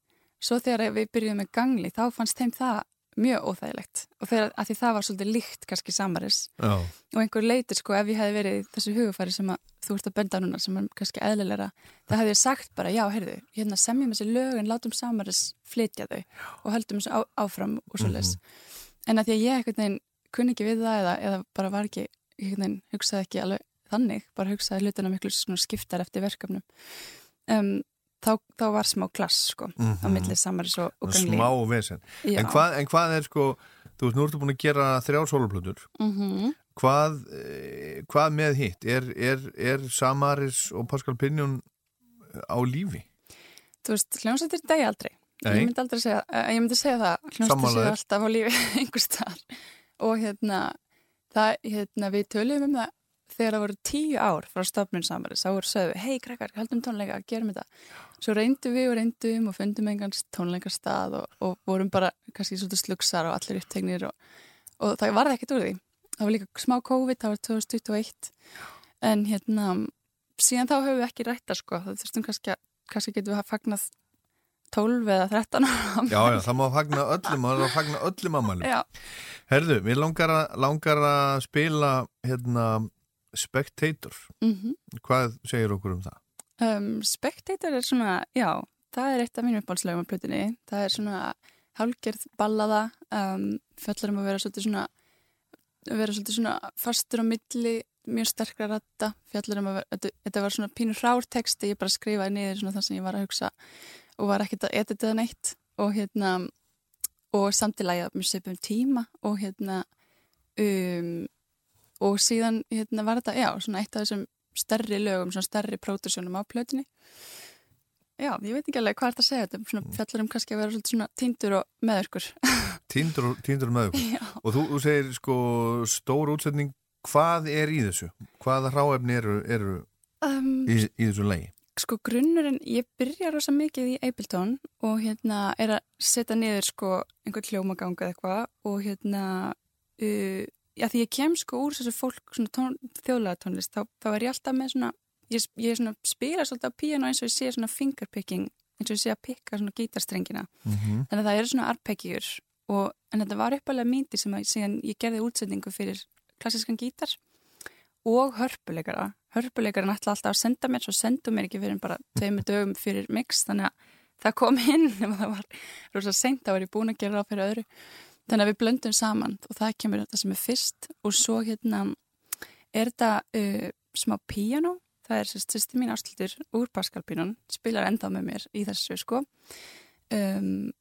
svo þegar við byrjuðum með gangli þá fannst þeim það mjög óþægilegt. Og þegar að því það var svolítið líkt kannski samaris. Já, og einhver leitir sko ef ég hefði verið þessu hugafæri sem að þú ert að benda á núna sem er kannski eðlilegra það hefði ég sagt bara já, heyrðu, hérna semjum þessi lög en látum samaris flytja þau og höldum þessu á, áfram og svo leis en að því að ég einhvern veginn kunni ekki við það eða, eða bara var ekki einhvern veginn hugsaði ekki alveg þannig bara hugsaði hlutina miklu skiptar eftir verkefnum. Um, þá, þá var smá klass sko á milli samaris og, og gangli smá vesen en hvað, en hvað er sko þú veist, nú ertu búin að gera þrjár soloplötur Mhm. hvað, eh, hvað með hitt er, er, er Samaris og Pascal Pinjón á lífi? Þú veist, hljómsveitir degi aldrei. Nei. Ég myndi aldrei segja, eh, ég myndi segja það, hljómsveitir þér. alltaf á lífi einhvers staðar. Og hérna, það, hérna, við töluðum um það þegar það voru tíu ár frá stofnun samaris, þá voru sögðu, hei krakkar, höldum tónleika, gerum þetta. Svo reyndum við og reyndum og fundum engans tónleikastað og, og vorum bara kannski svolítið slugsar og allir upptegnir og, og það varði ekkert úr því. Það var líka smá COVID, það var 2021 en hérna síðan þá höfum við ekki rætta sko. Það þurftum kannski að, kannski getum við að fagnað 12 eða 13 ára Já, já, það má fagna öllum það má fagna öllum ammælum Já, Herðu, mér langar að, langar að spila hérna Spectator. Mhm. Hvað segir okkur um það? Um, Spectator er svona, já, það er eitt af mínum uppáhaldslögum á plötunni. Það er svona hálgerð ballaða, um, fjallar um að vera svolítið svona, vera svolítið svona fastur á milli, mjög sterkra ratta, fjallar um að vera, þetta, var svona pínur rárteksti, ég bara skrifaði niður svona það sem ég var að hugsa og var ekkert að edita það neitt og hérna, og samtilega mjög svipum tíma og hérna, um, og síðan hérna var þetta, já, svona eitt af þessum stærri lögum, svona stærri pródusjónum á plötunni. Já, ég veit ekki alveg hvað er þetta að segja, þetta svona fjallar um kannski að vera svona týndur og meðurkur. Týndur, týndur með ykkur. já. Og þú, þú segir sko stór útsetning, hvað er í þessu? Hvaða hráefni eru, eru Um, í, í þessu lagi? sko grunnurinn, ég byrja rosa mikið í Ableton og hérna er að setja niður sko einhvern hljómaganga eða eitthvað og hérna uh, já því ég kem sko úr þessu fólk svona tón, þjóðlega tónlist þá, þá er ég alltaf með svona ég, ég svona spila svolítið á piano eins og ég sé svona fingerpicking eins og ég sé að pikka svona gítarstrengina. Mm þannig að það eru svona arpeggjur og en þetta var uppalega mýndi sem að síðan ég gerði útsetningu fyrir klassískan gítar og hörpuleikara. Hörpuleikaran ætla alltaf að senda mér svo sendu mér ekki fyrir bara tveimur dögum fyrir mix þannig að það kom inn ef það var rosa seint þá var ég búin að gera það fyrir öðru þannig að við blöndum saman og það kemur þetta sem er fyrst. Og svo hérna er þetta uh, smá piano það er sérst sýsti mín áslutur úr Pascal-pínon, spilar enda með mér í þessu sko. Um,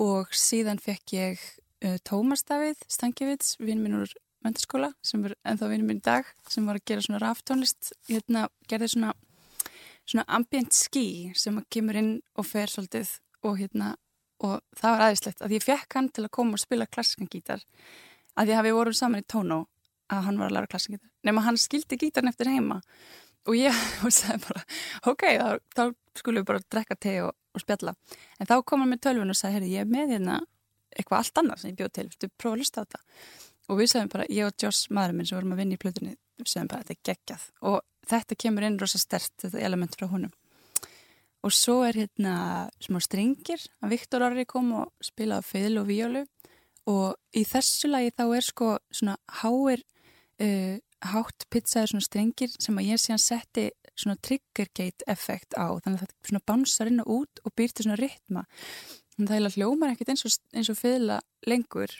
og síðan fekk ég uh, Tómas Davíð Stankiewicz, vinn minn úr mentaskóla sem er ennþá vinn minn í dag sem var að gera svona raftónlist hérna gerði svona svona ambient ski sem kemur inn og fer svolítið og hérna og það var aðeinslegt að ég fekk hann til að koma og spila klassiskan gítar að að við vorum saman í tónu að hann var að læra klassiskan gítar. Nema hann skildi gítarn eftir heima og ég sagði bara ok, þá, þá skulum við bara drekka te og, og spjalla. En þá kom hann með tölvun og sagði heyrðu, ég er með hérna eitthvað allt annað sem ég bjóð til, þú prófa að lusta á þetta? Og við sagðum bara, ég og Joss maðurinn minn sem vorum að vinna í plötunni, við sagðum bara þetta er geggjað. Og þetta kemur inn rosa stert þetta element frá honum og svo er hérna smá stringir að Viktor Orri kom og spilaði fiðl og víólu. Og í þessu lagi þá er sko svona háir uh, hátt pizzaður svona strengir sem að ég síðan setti svona triggergate effekt á. Þannig að þetta svona bánsar inn og út og býr til svona rytma þannig að það heila hljómar ekkert eins og, og fiðla lengur.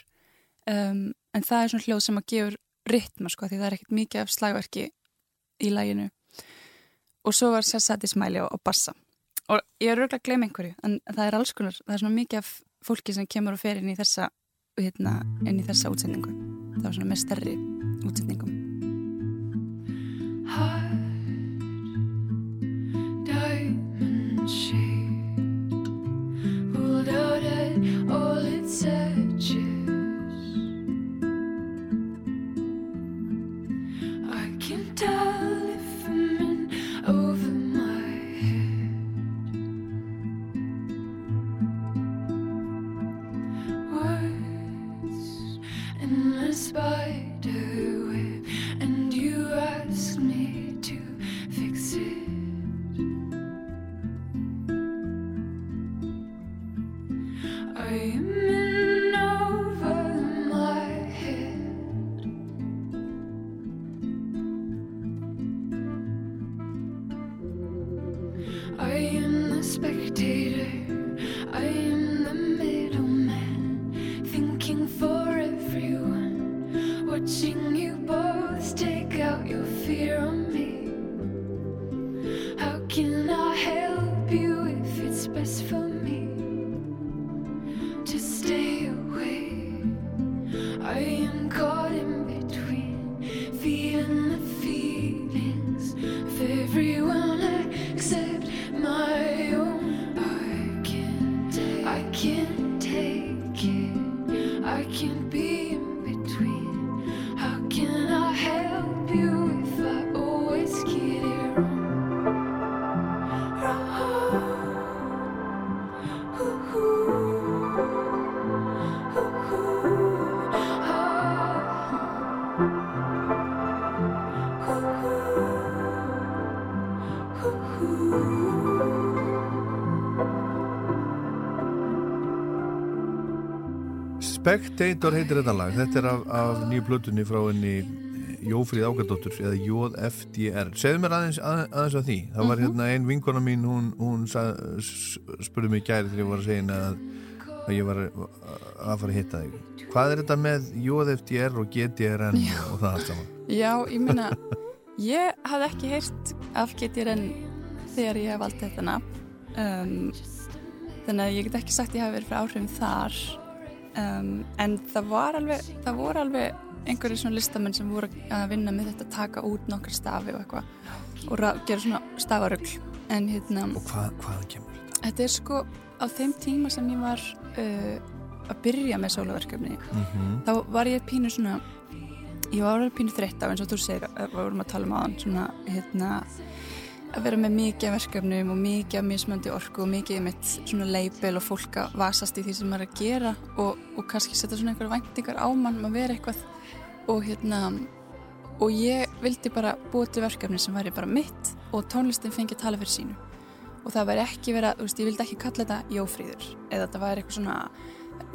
Um, en það er svona hljóð sem að gefur rytma sko því það er ekkert mikið af slagverki í læginu og svo var sérsæti smæli og, og bassa og ég er röglega að gleyma einhverju en það er alls konar, það er svona mikið af fólki sem kemur og fer inn í þessa hérna, inn í þessa útsendingu. Það var svona með stærri útsendingum. Heart, diamond shade, Spectator heitir þetta lag þetta er af, af nýju plötunni frá henni Jófríð Ágærdóttur eða JFDR segðu mér aðeins, að, aðeins af því það var Mhm. hérna ein vinkona mín hún, hún spurði mig gæri þegar ég var að segja að, að ég var að fara að hitta þig hvað er þetta með JFDR og GDRN Já. og það allt saman Já, ég meina, ég hafði ekki heyrt af GTRN þegar ég hef valdið þetta nafn. Um, þannig að ég get ekki sagt að ég hafi verið fyrir áhrifum þar. Um, en það var alveg, það voru alveg einhverju svona listamenn sem voru að vinna með þetta, taka út nokkar stafi og eitthvað og ra- gera svona stafarögl. En hérna, og hvað, hvaðan kemur þetta? þetta er sko á þeim tíma sem ég var uh, að byrja með sólaverkefni Mm þá var ég pínu svona ég var alveg pínu þreytt á eins og þú segir að við vorum að tala um aðan svona hérna að vera með mikið af verkefnum og mikið af mismöndi orku og mikið mitt svona leipel og fólk að vasast í því sem maður er að gera og, og kannski setja svona einhverja væntingar á mann um að vera eitthvað. Og hérna og ég vildi bara búa til verkefni sem væri bara mitt og tónlistin fengi að tala fyrir sínu. Og það væri ekki vera, þú veist, ég vildi ekki kalla þetta jófríður eða þetta væri eitthvað svona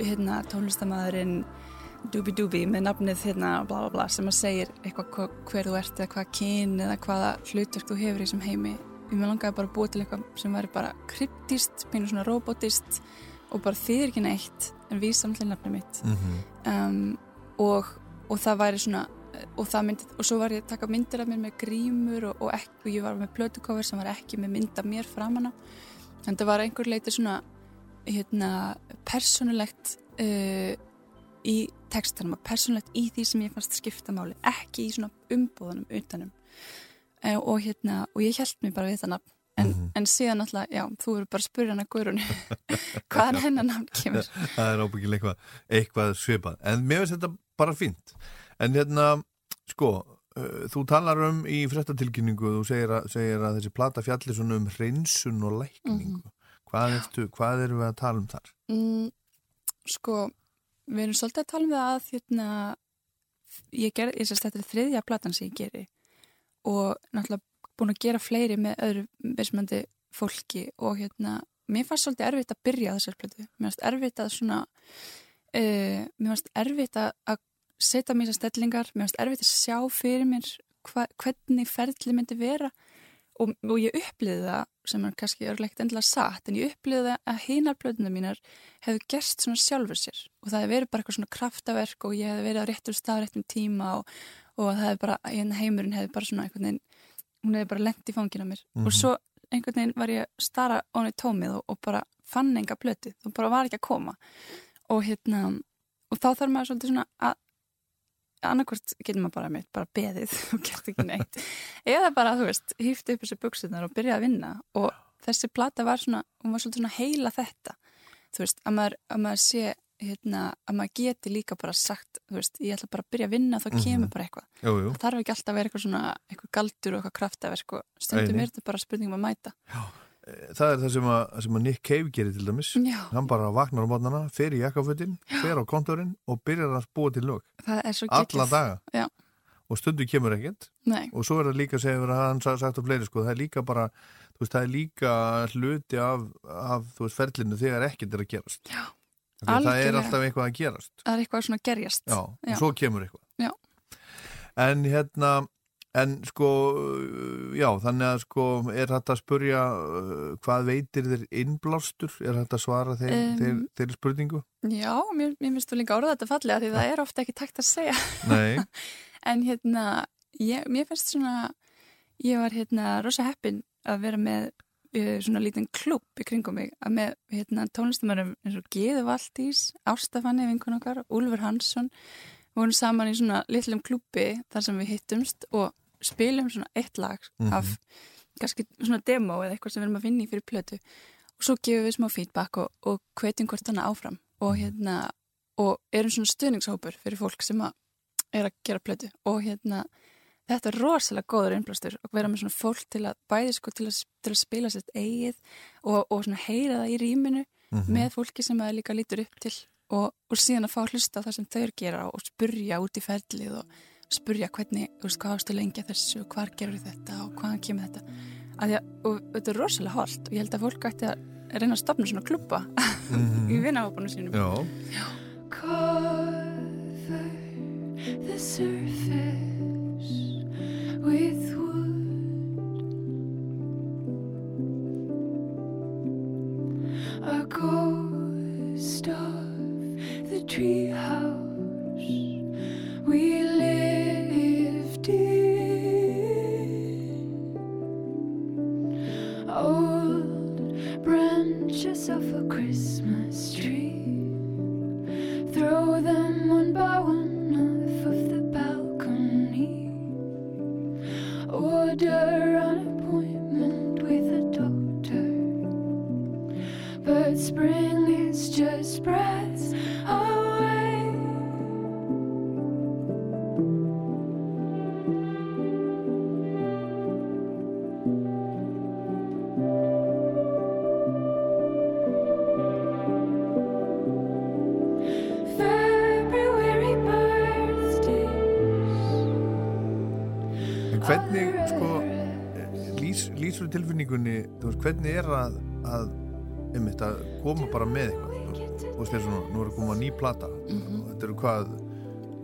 hérna, tónlistamæðurinn Dubi-dubi með nafnið hérna bla bla bla sem að segir eitthvað hva, hver þú ert eða hvað kyn eða hvaða hlutverk þú hefur í þessum heimi. Ég með langaði bara að búa til eitthvað sem væri bara kryptist, pínu svona robotist og bara þýðir ekki neitt en við samtlið nafnið mitt. Mm um, og, og það væri svona og, það myndi, og svo var ég að taka myndir af mér með grímur og, og, ekki, og ég var með plötukofur sem var ekki með mynd af mér framanna en það var einhver leiti svona hérna, persónulegt uh, í textanum og persónulegt í því sem ég fannst skipta máli ekki í svona umbúðunum utanum. Uh, og hérna og ég held mér bara við það nafn. En, Mhm. en síðan alltaf, já, þú eru bara að spyrja hana Guðrún hvaðan hennar nafn kemur. Það er ábyggilega eitthvað, eitthvað svipað. En mér finnst þetta bara fínt. En hérna, sko uh, þú talar um í fréttatilkynningu þú segir að, segir að þessi plata fjallir svona um hreinsun og lækningu. Hvað, ertu, hvað erum við að tala um þar? Mm, sko, við erum svolítið að tala um það að hérna, ég gerði, ég sérst þetta er þriðja platan sem ég geri og náttúrulega búin að gera fleiri með öðru mismandi fólki og hérna, mér fannst svolítið erfitt að byrja þessar plötu, mér fannst erfitt að svona uh, mér fannst erfitt að, setja mér þessar stellingar, mér fannst erfitt að sjá fyrir mér hva, hvernig ferli myndi vera og, og ég upplýði það sem er kannski örlegt endilega satt en ég upplýði það að hinar plötuna mínar hefðu gerst svona sjálfur sér. Og það hefði verið bara eitthvað svona kraftaverk og ég hefði verið á réttur stað, réttum tíma og, og það hefði bara, hérna heimurinn hefði bara svona einhvern veginn, hún hefði bara lent í fangina mér. Mhm. og svo einhvern veginn var ég að stara onni tómið og, og bara fann enga plötu, þú bara var ekki að koma. Og hérna og þá þarf maður svolítið svona að annarkvort getur maður bara mitt, bara beðið og gert ekki neitt. Eða bara, þú veist, hýfti upp þessi buksunar og byrja að vinna. Og þessi plata var svona, hún var svona heila þetta. Þú veist, að maður, að maður sé hérna, að maður geti líka bara sagt þú veist, ég ætla bara að byrja að vinna þá kemur bara eitthvað, Jú, jú, það þarf ekki alltaf að vera eitthvað svona eitthvað galdur og eitthvað kraftaverk og stundum er þetta bara spurningum að mæta það er það sem að, sem að Nick Cave gerir til dæmis. Já, hann bara vaknar á mótnana, fer í jakkafötin fer á kontorinn og byrjar að búa til lög alla daga. Já. og stundu kemur ekkert. Nei, og svo er það líka, segir að hann sa- sagt á fleiri sko, það er líka bara, þú veist, það er líka hluti af, af þú veist, ferlinu þegar ekkert er að gerast. Já, það er alltaf eitthvað að gerast. Það er eitthvað svona gerjast. Og svo kemur eitthvað. En hérna en sko, já, þannig að sko, er þetta að spurja uh, hvað veitir þér innblástur? Er þetta að svara þeir, Um, þeir, þeir spurningu? Já, mér, mér finnst þú líka orða þetta fallega því það er ofta ekki takt að segja. Nei, En hérna, ég, mér finnst svona, ég var hérna rosa heppin að vera með uh, svona lítinn klubb í kringum mig að með hérna tónlistamörum eins og Geðu Valdís, Ástafanni, vinkun okkar, Úlfur Hansson, við vorum saman í svona litlum klubbi þar sem við hittumst og spilum svona eitt lag Mhm. af kannski svona demo eða eitthvað sem við erum að vinna í fyrir plötu og svo gefum við smá feedback og, og hvetjum hvort hana áfram og hérna og erum svona stuðningshópur fyrir fólk sem að er að gera plötu og hérna þetta er rosalega góður innblástur og vera með svona fólk til að bæði sko til að, til að spila sér eigið og, og svona heyra það í rýminu Mhm. með fólki sem það líka lítur upp til og, og síðan að fá hlusta það sem þau gera og spurja út í ferlið og spurja hvernig, þú veist, hvað ástu lengi að þessu og hvar gerur þetta og hvaðan kemur þetta? Að að, og þetta er rosalega holt og ég held að fólk ætti að reyna að stopna svona klubba Mhm. í vinahópanum sínum. Já. Cover the surface with þess að nú er að koma ný plata. og Þetta eru hvað,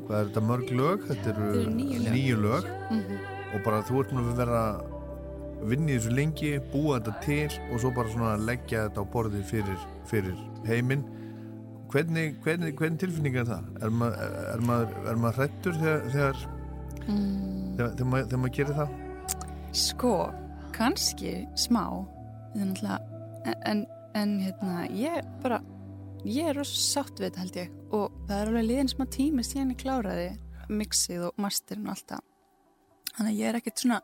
hvað er þetta mörg lög? Þetta eru, níu lög. lög. Mhm. Og bara þú ert nú að vera í þessu lengi, búa þetta til og svo bara svona leggja þetta á borðið fyrir, fyrir heiminn. Hvernig, hvernig, hvernig tilfinning er það? Er, ma er, maður, er maður hrettur þegar, þegar, Mm. þegar, þegar, maður, þegar maður gerir það? Sko, kannski smá það en, en hérna, ég bara ég er rosa sátt við þetta held ég. Og það er alveg liðin smá tími síðan ég kláraði mixið og masterinn og allt það. Þannig að ég er ekkert svona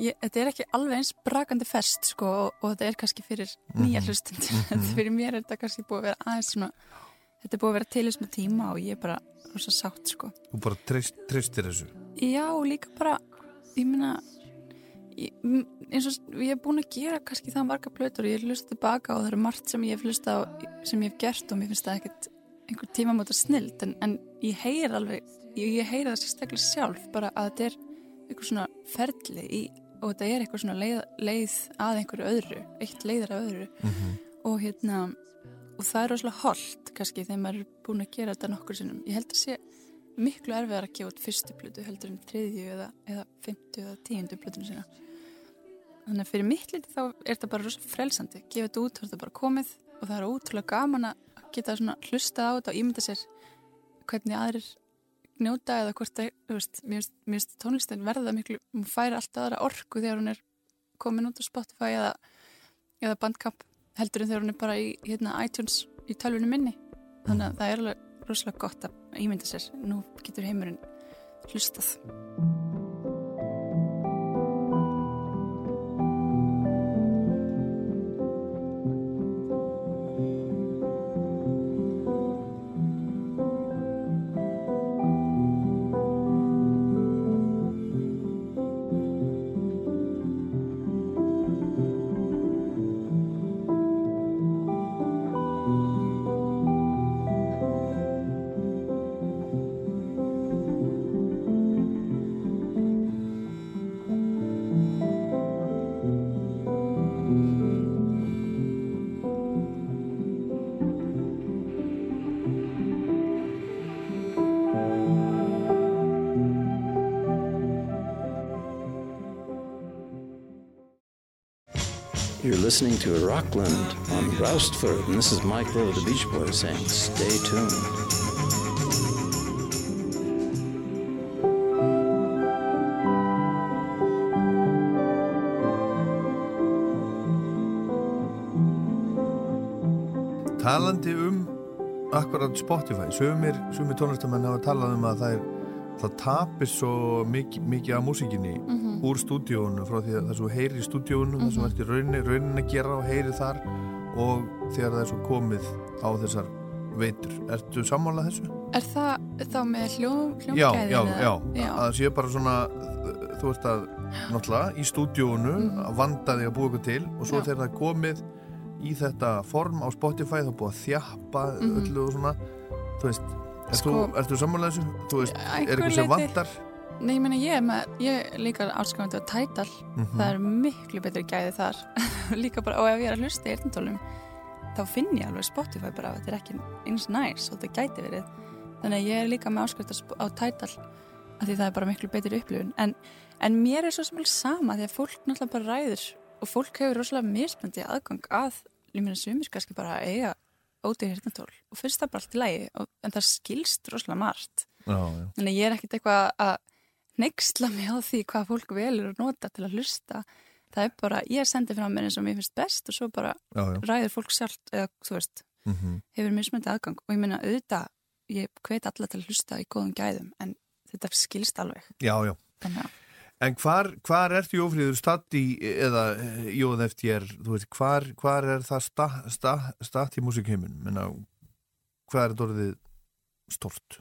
ég, þetta er ekki alveg eins brakandi fest sko og, og þetta er kannski fyrir nýja hlustund fyrir mér er þetta kannski búið að vera aðeins svona þetta er búið að vera til þessum tíma og ég er bara rosa sátt sko. Þú bara treyst, treystir þessu. Já, og líka bara, ég meina, ég, m- eins og ég hef búin að gera kannski það marga plötur og ég hef hlustað tilbaka og það er margt sem ég hef hlustað á, sem ég hef gert og mér finnst það ekkert einhver tímamóta snild en, en ég heyr alveg, ég, ég heyr það sérstaklega sjálf bara að þetta er eitthvað svona ferli í, og þetta er eitthvað svona leið, leið að einhverju öðru, eitt leiðar af öðru og hérna, og það er rosalega holdt kannski þegar maður er búin að gera þetta nokkur sinnum. Ég held að sé miklu erfiðar að gefa út fyrstu plötu heldur en þriðju eða, eða fymtu eða tíundu plötunu sína. Þannig að fyrir mitt liti þá er þetta bara rosa frelsandi. Gefa þetta út, þá er þetta bara komið og það er ótrúlega gaman að geta svona hlusta á þetta og ímynda sér hvernig aðrir njóta eða hvort það, þú veist, mér finnst- tónlistin verða miklu, hún færi alltaf aðra orku þegar hún er komin út á Spotify eða, eða Bandcamp heldur en þegar hún er bara í hérna, iTunes í tölvunum minni. Þannig að það er alveg rosalega gott að ímynda sér. Nú getur heimurinn hlustað. Listening to Rockland on Roustford, and this is Mike Rowe of the Beach Boys saying, stay tuned. Talandi um akkurat Spotify, sumir, sumir tónlistamenn hafa talað um að það er það tapir svo mikið, mikið af músikinni úr stúdíónu frá því að það svo heyri í stúdíónu það sem ert í raunin, raunin að gera og heyri þar og þegar það er svo komið á þessar veitur Ertu sammálað þessu? Er það þá með hljóm, Já, já, já, já. að það sé bara svona þú ert að, náttúrulega, í stúdíónu að vanda þig að búa ykkur til og svo Mhm. Já. þegar það er komið í þetta form á Spotify þá er búið að þjappa Mhm. öllu og svona þú veist, ert Sko- ertu samanlega þessu? Þú veist, er eitthvað sem leyti. Nei, ég meina ég með, ég er líka áskrifandi á Tidal, Mhm. það er miklu betri gæði þar, líka bara, og ef ég er að hlusta í eyrnatólum, þá finn ég alveg Spotify bara þetta er ekki eins næs og þetta gæti verið, þannig að ég er líka með áskrift á Tidal af því það er bara miklu betur upplifun. En, en mér er svo sem alveg sama því að fólk náttúrulega bara ræður og fólk hefur rosalega mismöndi aðgang að ég meina sumir kannski bara eiga ódýr hirtnatól og finnst það bara allt í lagi og, en það skilst rosalega margt. Já, já. Þannig að ég er ekkert eitthvað að neyksla mig á því hvað fólk velur að nota til að hlusta. Það er bara, ég sendi frá mér eins og mér finnst best og svo bara Já, já. ræður fólk sjálft eða þú veist, Mm hefur mismöndi aðgang og ég meina auðvitað, ég hveit alla til að hlusta í góðum gæðum en þetta skilst alveg. já, já. En hvar, hvar ertu Jófríður statt í, eða Jóð eftir þú veist, hvar, hvar er það statt sta, statt í músikheiminum? Menna, hvað er þetta orðið stort?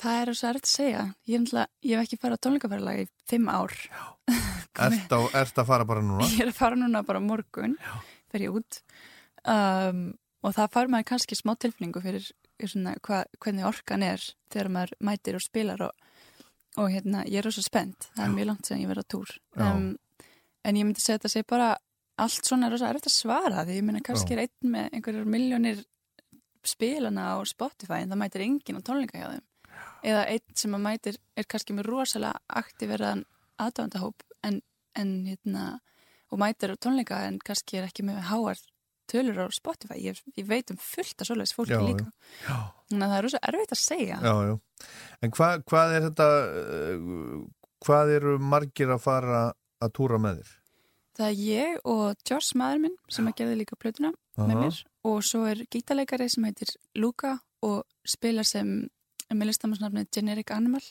Það er svo erfitt að segja. Ég, ég hef ekki farið á tónleikaferðalag í fimm ár. Á, ert að fara bara núna? Ég er að fara núna bara morgun, fer ég út. Um, og það fær maður kannski smá tilfinningu fyrir svona, hva, hvernig orkan er þegar maður mætir og spilar og, og hérna, ég er rosa spennt, það er mjög langt sem ég verið á túr. Já. um, en ég myndi segja þetta sé bara allt svona er að svara því. Ég myndi kannski er einn með einhverjar miljónir spilana á Spotify en það mætir enginn á tónleika hjá þeim eða einn sem að mætir er kannski með rosalega aktiveraðan aðdáðandahóp en, en hérna og mætir á tónleika en kannski er ekki með háar tölur á Spotify. Ég, ég veit um fullt af svoleiðis fólki Já, líka. Já, þannig að það er rosa erfitt að segja. Já, já. En hva, hvað er þetta, uh, hvað eru margir að fara að túra með þér? það er ég og Joss maður minn sem að gerði líka plötuna með mér. Og svo er gítarleikari sem heitir Luca og spilar sem með listamannsnafni Generic Animal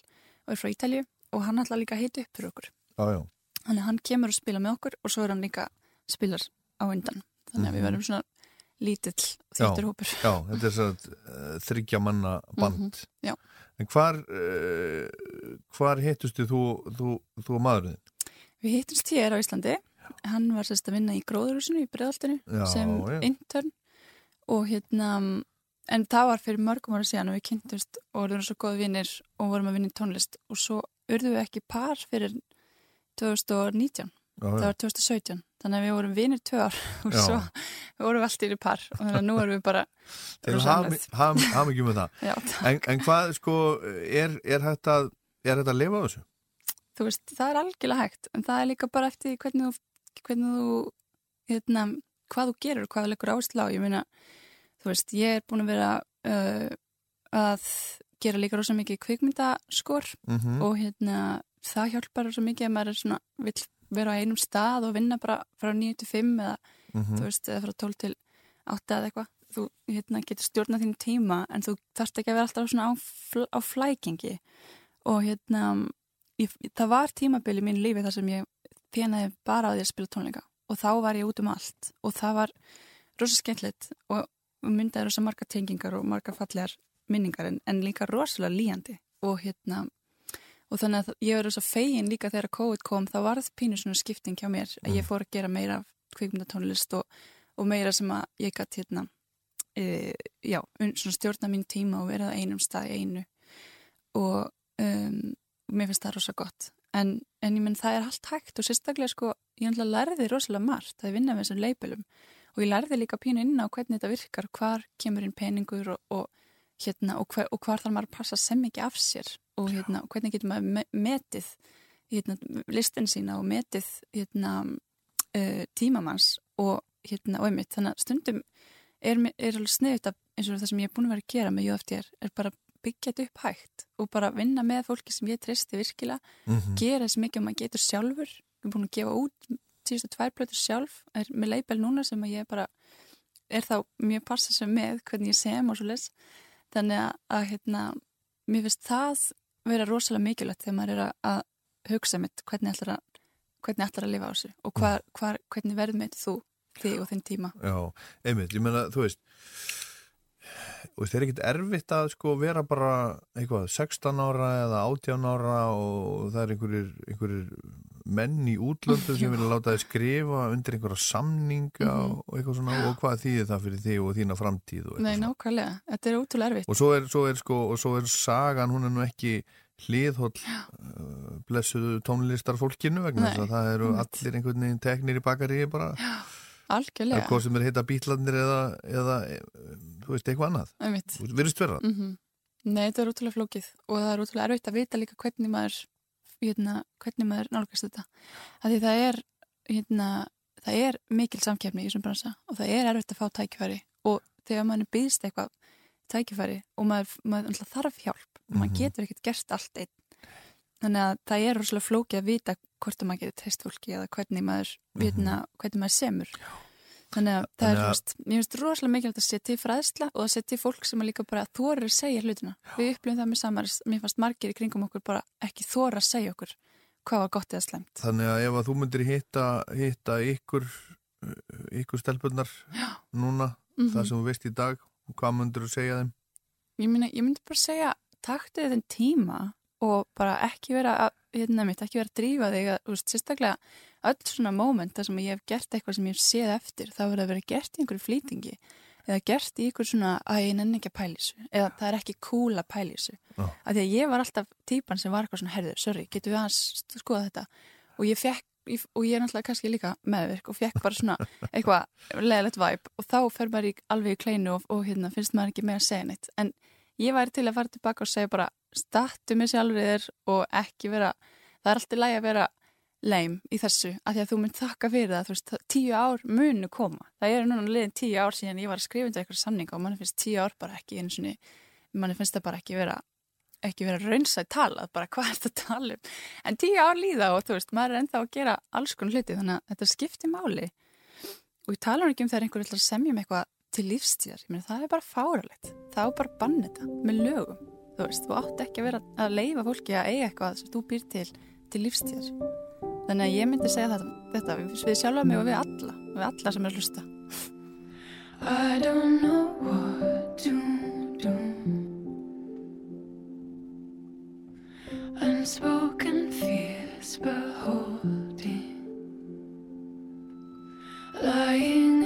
og er frá Ítalju og hann ætla líka að heita upp fyrir okkur Já, já. Þannig hann kemur og spila með okkur og svo er hann líka spilar á undan. Þannig að við Mhm. verðum svona lítill þýttur hópur. Já, þetta er svona uh, þryggja manna band. Mhm, já. En hvar, uh, hvar hittustu þú, þú, þú og maðurinn? Við hittumst hér á Íslandi. Hann var sérst að vinna í gróðurhúsinu í Breiðaltinu Já, sem já. intern og hérna, en það var fyrir mörgum ára síðan og við kynntumst og vorum svo góði vinnir og vorum að vinna í tónlist og svo urðum við ekki par fyrir 2019. Já, Það var 2017. Þannig að við vorum vinnir tvö ár og Já. svo vorum við allt í par og þannig að nú erum við bara ham ekki með það. Já, En, en hvað, sko, er, er hægt að, er hægt að lifa á þessu? þú veist, það er algjörlega hægt en það er líka bara eftir hvernig þú, hvernig þú hérna, hvað þú gerur, hvað þú leggur áherslu á ég meina, þú veist, ég er búin að vera uh, að gera líka rosa mikið kvikmyndaskor Mm og hérna, það hjálpar rosa mikið að maður er svona, vill vera á einum stað og vinna bara frá 9 til 5 eða Mhm. þú veist, eða frá 12 til 8 eða eitthvað, þú hérna, getur stjórnað þín tíma en þú þarft ekki að vera alltaf svona á, fl á flækingi. Og hérna ég, það var tímabil í mín lífi þar sem ég þjánaði bara á því að spila tónleika. Og þá var ég út um allt. Og það var rosa skemmtilegt. Og myndaði rosa marga tengingar og marga fallegar minningar en, en líka rosalega líjandi og hérna og þannig að ég var rosa fegin líka þegar COVID kom þá varð pínu svona skipting hjá mér að ég fór að gera meira kvikmyndatónlist og, og meira sem að ég gæti hérna e, já, un- svona stjórna mín tíma og vera á einum stað í einu. Og um, mér finnst það rosa gott. En, en ég menn það er allt hægt og sérstaklega sko, ég ætla að lærði rosalega margt að vinna með þessum leipilum og ég lærði líka pínu inn á hvernig þetta virkar hvar kemur inn peningur og, og hérna, og, hver, og hvar þarf maður að passa sem ekki af sér og, hérna, og hvernig getur maður me metið hérna, listin sína og metið hérna, uh, tímamanns og, hérna, og einmitt, þannig að stundum er, er alveg sniðut eins og það sem ég er búin að vera að gera með JFDR er bara byggja þetta upp hægt og bara vinna með fólki sem ég treysti virkilega Mhm. gera þess mikið að maður getur sjálfur ég er búin að gefa út tíðustu tvær plötur sjálf er með leipel núna sem að ég bara er þá mjög passa sem með hvernig ég sem og svo les. Þannig að, að hérna, mér finnst það vera rosalega mikilvægt þegar maður er að, hugsa mitt hvernig ætlar að hvernig ætlar að lifa á þessu og hvar, hvar, hvernig verður með þú þig og þinn tíma? Já, einmitt, ég meina, þú veist og það er ekkit erfitt að sko vera bara eitthvað 16 ára eða 18 ára og það er einhverjir, einhverjir menn í útlöndu sem Já. vilja láta þið skrifa undir einhverja samninga Mhm. og eitthvað svona og hvað þýðir það fyrir þig og þína framtíð og, Nei, nákvæmlega, þetta er ótrúlega erfitt. Og svo er, svo er sko og svo er sagan, hún er nú ekki hliðhóll uh, blessuðu tónlistarfólkinu vegna Nei, þess að það eru einmitt. allir einhvern veginn teknir í bakari bara, algjörlega, hvað sem er heita bítlarnir eða, eða eh, þú veist, eitthvað annað. Einmitt. Þú veist, virðist vera mm Nei, þetta er útrúlega flókið og það er útrúlega erfitt að vita líka hvernig maður, hérna, hvernig maður nálgast þetta. Af því það er, hérna, það er mikil samkefni í þessum bransa og það er erfitt að fá tækifæri og þegar maður býðst eitthvað tækifæri og maður, maður þarf hjálp og maður Mhm. getur ekkert gert allt einn. Þannig að það er rosalega flókið að vita hvort að maður getur treyst fólki eða hvernig maður, hérna, hvernig maður semur. Þannig að það er, þú veist, mér finnst rosalega mikilvægt að setja til fræðsla og að setja til fólk sem líka bara þorir að segja hlutina. Við upplifum það með samaris, mér fannst margir í kringum okkur bara ekki þora að segja okkur hvað var gott eða slemt. Þannig að ef að þú myndir hitta, hitta ykkur, ykkur stelpunnar núna, Mhm. það sem þú veist í dag, hvað myndir þú segja þeim? Ég, myndi, ég myndi bara segja, taktu þinn tíma og bara ekki vera að, hérna mitt, ekki vera að drífa þig að, þú veist, sérstaklega öll svona moment þar sem ég hef gert eitthvað sem ég hef séð eftir, þá verður að vera gert í einhverju flýtingi eða gert í einhver svona að ég nenni ekki að þessu eða það er ekki cool að þessu. Já. af því að ég var alltaf típan sem var eitthvað svona herður, sorry, getur við aðeins skoða þetta? Og ég fekk og ég er náttúrulega kannski líka meðvirk og fekk bara svona eitthvað leðilegt væp og þá fer maður í, alveg í kleinu og, og hérna, finnst maður ekki með að segja neitt. En ég væri til að fara tilbaka og segja bara stattu mig sjálfur þér og ekki vera það er alltaf lægi að vera leim í þessu, af því að þú mynd þakka fyrir það þú veist, það- tíu ár munu koma. Það er núna liðin tíu ár síðan ég var að skrifa undir eitthvað samninga og mann finnst tíu ár bara ekki einu sinni, mann finnst það bara ekki vera ekki vera raunsæð talað, bara hvað er þetta að tala um? En tíu ár líða og þú veist, maður er ennþá að gera alls konar hluti þannig að þetta skiptir máli. Og ég tala ekki um þegar einhver ætlar að semja um eitthvað til lífstíðar, ég meina það er bara fáralegt það á bara að banna þetta með lögum. Þú veist, þú átt ekki að vera að leifa fólki að eiga eitthvað sem þú býr til til lífstíðar þannig að ég myndi segja þetta, þetta við, sjálfa mig og við alla við alla sem er að hlusta I don't know what to do. Unspoken fears beholding, lying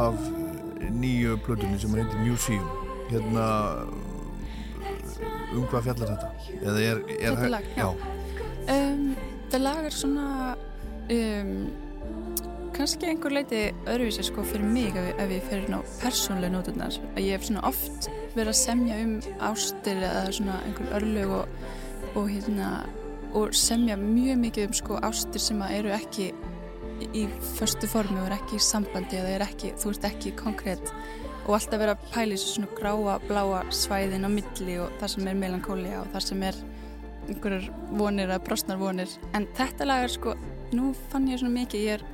af, af nýju plötunni sem heitir Museum hérna um hvað fjallar þetta? Eða er, er Þetta lag, já. um, þetta lag er svona um, kannski einhver leiti öðruvísi sko fyrir mig ef, ef ég fyrir ná persónlega nóturnar að ég hef svona oft verið að semja um ástir eða svona einhver örlög og, og hérna og semja mjög mikið um sko ástir sem að eru ekki í förstu formi og er ekki í sambandi eða er ekki, þú ert ekki konkrétt og alltaf vera að pæla í þessu svona gráa, bláa svæðin á milli og það sem er melankólia og það sem er einhverjar vonir eða brostnar vonir. En þetta lag er sko, nú fann ég svona mikið ég er,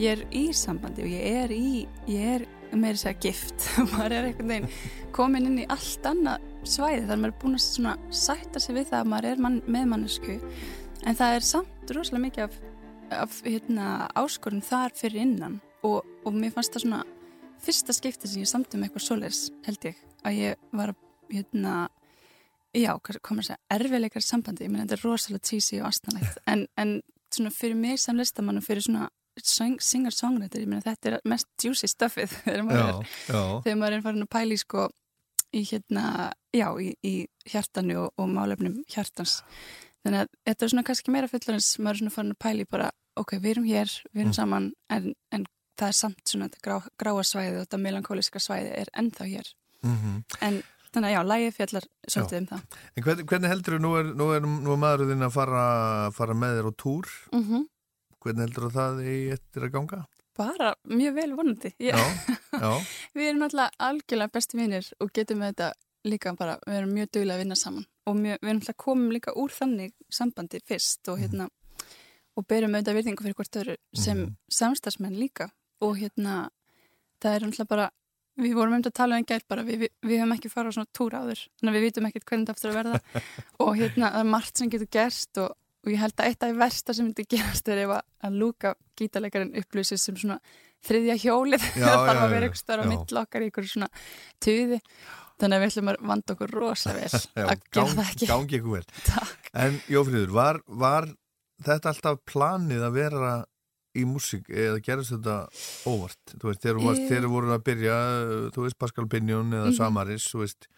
ég er í sambandi og ég er í, ég er meira að segja gift. Maður er einhvern veginn komin inn í allt annað svæði þar maður er búin að svona sætta sig við það að maður er mann, með mannesku en það er samt rosalega mikið af hérna, áskorun þar fyrir innan. Og, og mér fannst það svona fyrsta skipti sem ég samtum um eitthvað svoleiðis held ég. Að ég var hérna, já, komur að segja erfiðleikar sambandi, ég meina þetta er rosalega cheesy og astanlegt en, en svona fyrir mig sem listamann og fyrir svona singer-songwriter, ég meina þetta er mest juicy stuffið þegar maður er, já. þegar maður er farin að pæli sko í hérna, já, í, í hjartanu og, og málefnum hjartans þannig að þetta er svona kannski meira fullorins maður er svona farin að pæli bara ok, við erum hér, við erum Mm. saman en, en það er samt svona þetta grá, gráa svæði og þetta melankóliska svæði er ennþá hér. Mm en þannig að já, lægið fjallar svolítið Já. um það. En hvernig, hvernig heldur þú, nú er, nú er, nú er maðurinn að fara, fara með þér á túr, mm hvernig heldur þú það í eftir að ganga? bara mjög vel vonandi Já, já, Við erum náttúrulega algjörlega besti vinnir og getum með þetta líka bara, við erum mjög duglega að vinna saman og mjög, við erum náttúrulega komum líka úr þannig sambandi fyrst og hérna og berum auðvitað virðingu fyrir hvort öðru sem Mhm. samstagsmenn líka. Og hérna það er náttúrulega bara við vorum um þetta að tala um einn gæt bara við, við, við höfum ekki farað á svona túr áður þannig að við vitum ekkert hvernig þetta aftur að verða. Og hérna það er margt sem getur gerst og, og ég held að eitt af því versta sem myndi gerast er ef að, að lúka gítarleikarinn upplýsir sem svona þriðja hjólið. Það þarf að vera eitthvað stöður á já. mill okkar í einhverju svona tuði þannig að við ætlum að vanda okkur rosa vel já að gera það ekki gangi ykkur vel. Takk. En Jófríður, var, var þetta alltaf planið að vera í músík eða gerist þetta óvart? Þú veist, þegar þú þegar voru að byrja, þú veist, Pascal Pinjón eða Mhm. Samaris, þú veist,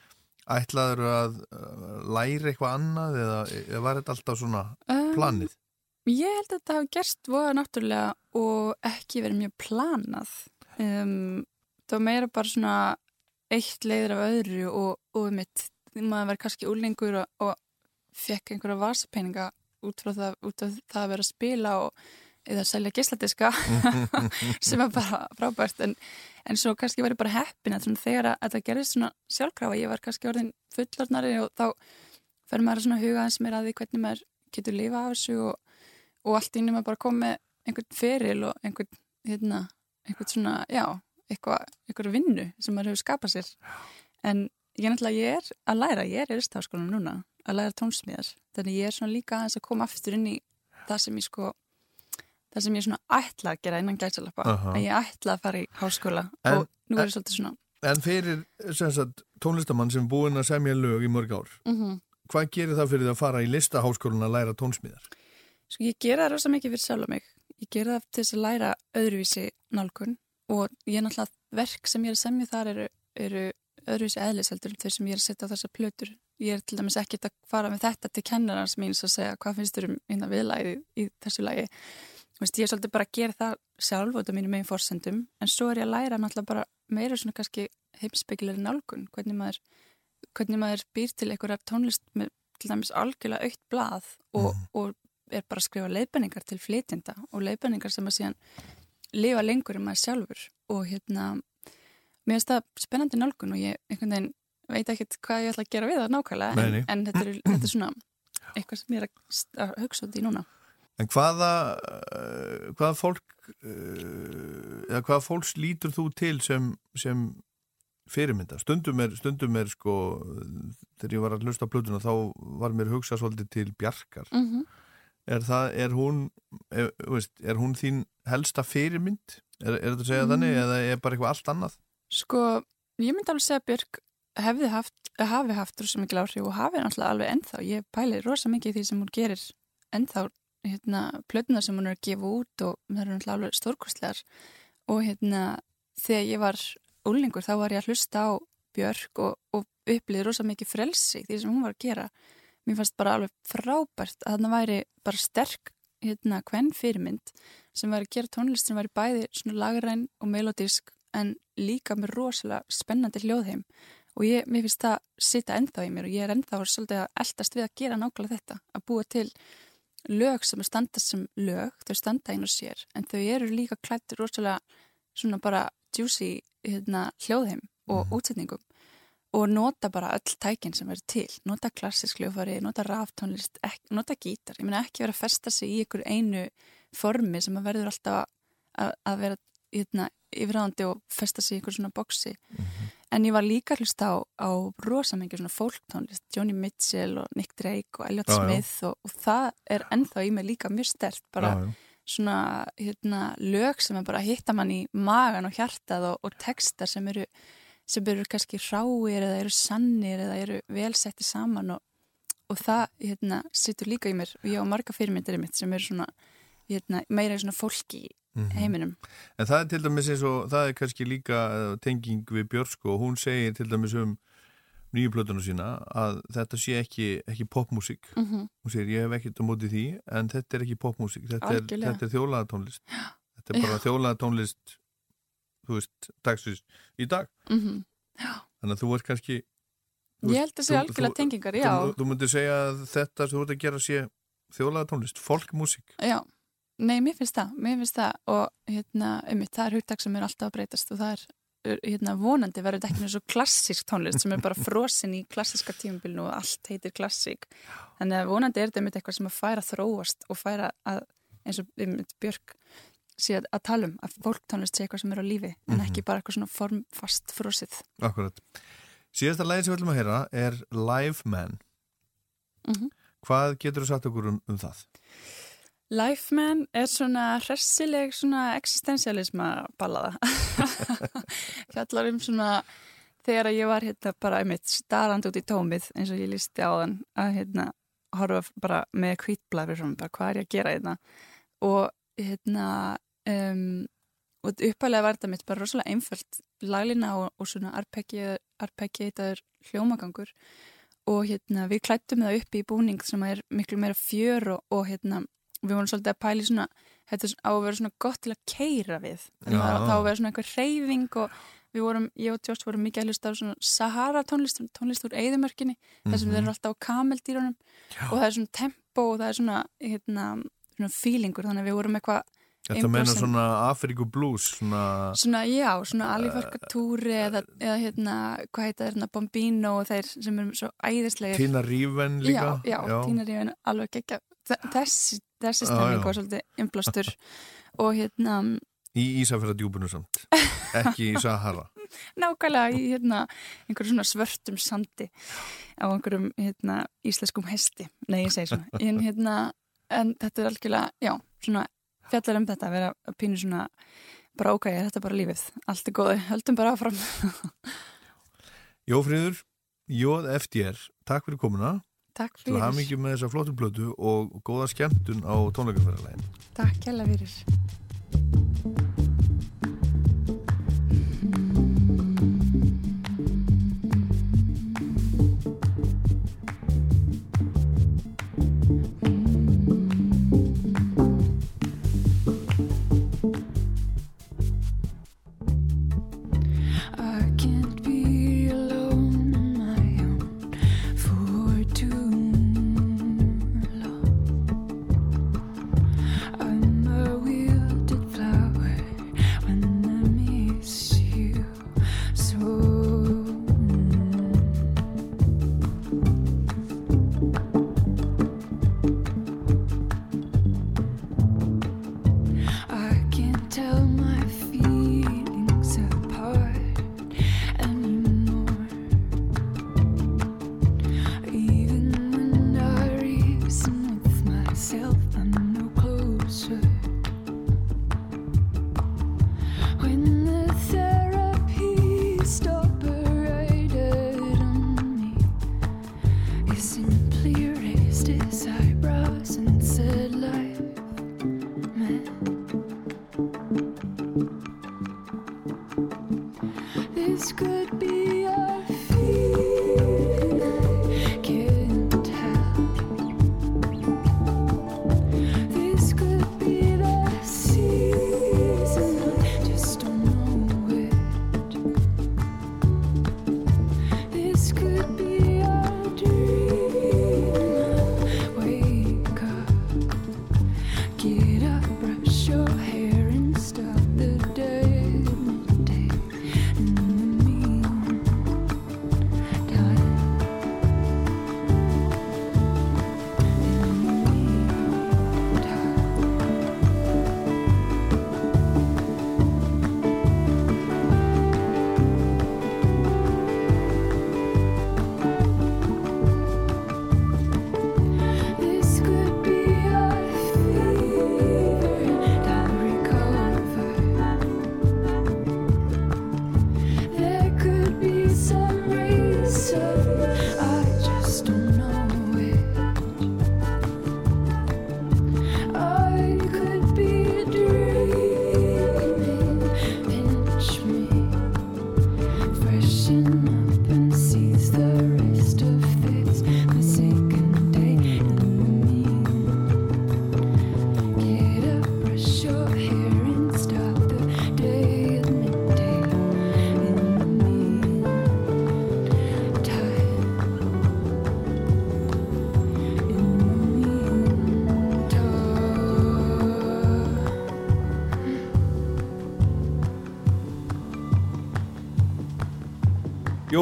ætlaður að uh, læra eitthvað annað eða, eða var þetta alltaf svona Um, planið? Ég held að þetta hafi gerst voða náttúrulega og ekki verið mjög planað um, það var meira bara svona eitt leiður af öðru og, og mitt, maður verið kannski úrlingur og, og fekk einhverja vasapeninga út frá það, út það að vera að spila og eða selja gisladiska sem er bara frábært. En, en svo kannski var ég bara heppin að þegar að þetta gerðist svona sjálfkrafa. Ég var kannski orðin fullornari og þá fer maður að svona huga eins meira að því hvernig maður getur lifa af þessu og, og allt innum að bara koma með einhvern feril og einhvern, hérna, einhvern svona, já, eitthvað, einhver vinnu sem maður hefur skapað sér. En ég náttúrulega, ég er að læra, ég er í ristaháskólanum núna, að læra tónsmíðar. Þannig ég er svona líka aðeins að koma aftur inn í það sem ég sko, það sem ég svona ætla að gera innan gæsalappa. Aha. Að ég ætla að fara í háskóla En- og nú er ég svolítið svona, En fyrir sagt, tónlistamann sem búinn að semja lög í mörg ár, mhm. hvað gerir það fyrir því að fara í listaháskólan að læra tónsmíðar? Sko ég gera það rosa mikið fyrir sjálf mig. Ég gera það til þess að læra öðruvísi nálgun og ég er náttúrulega verk sem ég er að semja þar eru, eru öðruvísi eðliseldur en þau sem ég er að setja á þessar plötur. Ég er til dæmis ekkert að fara með þetta til kennarans míns og segja hvað finnst þér um einna viðlæði í þessu lægi. Veist, ég er svolítið bara að gera það sjálf út af mínu megin forsendum en svo er ég að læra náttúrulega bara meira svona kannski heimsbyggilegri nálgun hvernig maður, hvernig maður býr til einhverjar tónlist með til dæmis algjörlega aukt blað og, og er bara að skrifa leiðbenningar til flytjenda og leiðbenningar sem að síðan lifa lengur en maður sjálfur og hérna mér finnst það spennandi nálgun og ég einhvern veginn veit ekkert hvað ég ætla að gera við það nákvæmlega en, en þetta, er, þetta er svona eitthvað sem ég er að, hugsa út í núna En hvaða, uh, hvaða fólk, uh, eða hvaða fólks lítur þú til sem, sem fyrirmynda? Stundum er, stundum er sko, þegar ég var að hlusta á plötuna þá var mér hugsað svolítið til Bjarkar. mm -hmm. Er, það, er, hún, er, veist, er hún þín helsta fyrirmynd? Er, er þetta að segja Mm. þannig eða er bara eitthvað allt annað? Sko, ég myndi alveg segja að Björk hefði haft, hafi haft rosa mikil áhrif og hafi náttúrulega alveg ennþá. Ég pæli rosa mikið því sem hún gerir ennþá hérna, plötuna sem hún er að gefa út og það eru náttúrulega alveg stórkostlegar og hérna, þegar ég var úlingur þá var ég að hlusta á Björk og, og upplýði rosa mikið frelsi því sem hún var að gera. Mér fannst bara alveg frábært að þarna væri bara sterk hérna hvern fyrirmynd sem væri að gera tónlist sem væri bæði svona lagræn og melodísk en líka með rosalega spennandi hljóðheim og ég, mér finnst það sita ennþá í mér og ég er ennþá svolítið að eldast við að gera nákvæmlega þetta að búa til lög sem standa sem lög, þau standa einu sér en þau eru líka klættir rosalega svona bara juicy hérna, hljóðheim og útsetningum og nota bara öll tækin sem eru til. Nota klassisk hljófari, nota ráftónlist nota gítar, ég meina ekki vera að festa sig í einhver einu formi sem að verður alltaf að, að vera hérna, yfirráðandi og festa sig í einhver svona boksi en ég var líka hlust á, á rosa mikið svona fólktónlist. Joni Mitchell og Nick Drake og Elliot Já, já. Smith og, og það er ennþá í mig líka mjög stert bara Já, já. svona hérna, lög sem er bara að hitta mann í magan og hjartað og, og textar sem eru sem eru kannski ráir eða eru sannir eða eru velsetti saman og, og það hérna, situr líka í mér og ég á marga fyrirmyndir mitt sem eru svona hérna, meira í svona fólki í Mhm. heiminum En það er til dæmis eins og, það er kannski líka eh, tenging við Björsko og hún segir til dæmis um nýju plötuna sína að þetta sé ekki, ekki popmusík. mm -hmm. Hún segir ég hef ekkert á móti því en þetta er ekki popmusík, þetta er, Algjörlega. þetta er þjólaða tónlist. Þetta er bara þjólaða tónlist, þú veist, dagsins í dag. Mm Þannig að þú ert kannski... þú Ég held að sé þú- algjörlega þú- tengingar, já. Þú, þú myndir segja að þetta sem þú ert að gera sé þjólaða tónlist, folkmusík. Já, nei, mér finnst það, mér finnst það og hérna, einmitt, það er hugtak sem er alltaf að breytast og það er, hérna, vonandi verður þetta ekki eins og klassísk tónlist sem er bara frosin í klassíska tímabilinu og allt heitir klassík. Þannig að vonandi er þetta einmitt eitthvað sem að færa þróast og færa að, eins og Björk sé að, að tala um, að fólktónlist sé eitthvað sem er á lífi en Mhm. ekki bara eitthvað svona formfast frosið. Akkurat. Síðasta lagið sem við ætlum að heyra er Live Man. Mm Hvað getur þú sagt okkur um, um það? Lifeman er svona hressileg svona existentialisma ballaða fjallar um svona þegar að ég var hérna bara einmitt starrand út í tómið eins og ég lísti á þann að hérna horfa bara með bara hvað er ég að gera hérna og hérna um, og uppalega var þetta mitt bara rosalega einföld laglina og, og svona arpeggiðaður hljómagangur og hérna við klættum það upp í búning sem er miklu meira fjör og, og hérna við vorum svolítið að pæli svona þetta á að vera svona gott til að keira við þannig Já. að þá vera svona einhver reyfing og við vorum, ég og Jost vorum mikið að hlusta á svona Sahara tónlist, tónlist úr Eðimörkinni þar sem Mhm. þeir eru alltaf á kameldýrunum og það er svona tempo og það er svona hérna, svona feelingur þannig að við vorum eitthvað Þetta meina svona Afriku Blues, svona... Svona, já, svona Alifarkatúri eða, eða hérna, hvað heita þeir, hérna, Bombino og þeir sem eru svo æðislegir. Tina Ríven líka. Já, já, Tina Ríven alveg gekkja. Þessi, þessi Já, stemming já. var svolítið inblástur og hérna, Í Ísafjörðardjúbunu samt. Ekki í Sahara. nákvæmlega í hérna, einhverjum svona svörtum sandi á einhverjum hérna, íslenskum hesti. Nei, ég segi svona. En, hérna, en þetta er algjörlega, já, svona fjallar um þetta að vera að pínu svona bara ok, er þetta bara lífið, allt er góði, höldum bara áfram. Jófríður, Jóð FDR, takk fyrir komuna. Takk fyrir. mikið með þessa flottu blötu og góða skemmtun á tónleikaferðarlegin. Takk hella fyrir.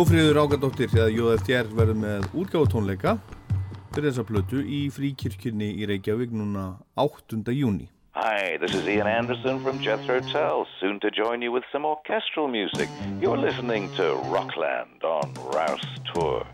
Jófríður Ágadóttir eða JFTR verður með útgáfutónleika fyrir þessa plötu í fríkirkjunni í Reykjavík núna 8. júni. Hi, this is Ian Anderson from Jethro Tull, soon to join you with some orchestral music. You're listening to Rockland on Rouse Tour.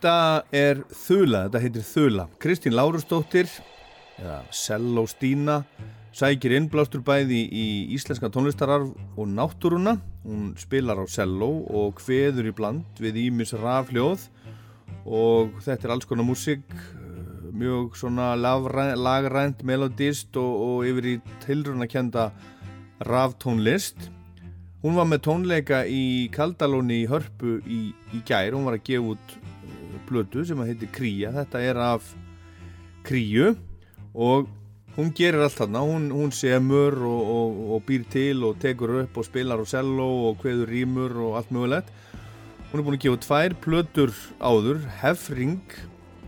Þetta er Þula, þetta heitir Þula. Kristín Lárusdóttir, eða Selló Stína, sækir innblástur bæði í íslenska tónlistararf og náttúruna. Hún spilar á selló og kveður í bland við ímis rafljóð og þetta er alls konar músík, eh, mjög svona lagrænt, melodist og, og yfir í tilrunakenda raftónlist. Hún var með tónleika í Kaldalóni í Hörpu í, í gær, hún var að gefa út blötu sem að heiti Kría, þetta er af Kríu og hún gerir allt þarna, hún, hún semur og, og, og býr til og tekur upp og spilar á cello og kveður rýmur og allt mögulegt. Hún er búin að gefa tvær plötur áður, Hefring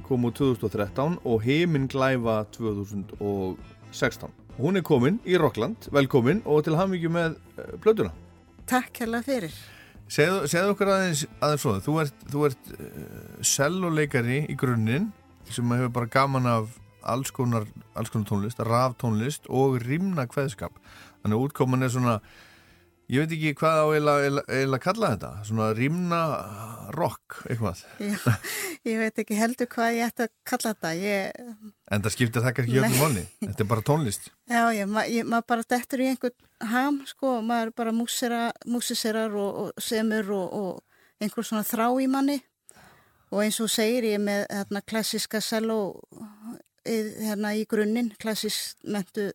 kom úr 2013 og Heiminn Glæfa 2016. Hún er komin í Rockland, velkomin og til hamingju með uh, plötuna. Takk hérlega fyrir. Segðu, segðu okkur aðeins, aðeins svo, þú ert, þú ert selvoleikari í grunninn sem hefur bara gaman af alls konar, alls konar tónlist, raf tónlist og rimna kveðskap. Þannig að útkoman er svona, ég veit ekki hvað á eiginlega kalla þetta, svona rimna rock, eitthvað. Já, ég veit ekki heldur hvað ég ætti að kalla þetta. Ég, En það skiptir það kannski öllum máli, þetta er bara tónlist. já, ég, ma, ég, maður bara dettur í einhvern ham, sko, maður bara músiserar og, og semur og, og einhver svona þrá í manni. Og eins og segir, ég með hérna, klassiska selló hérna í grunninn, klassist mentu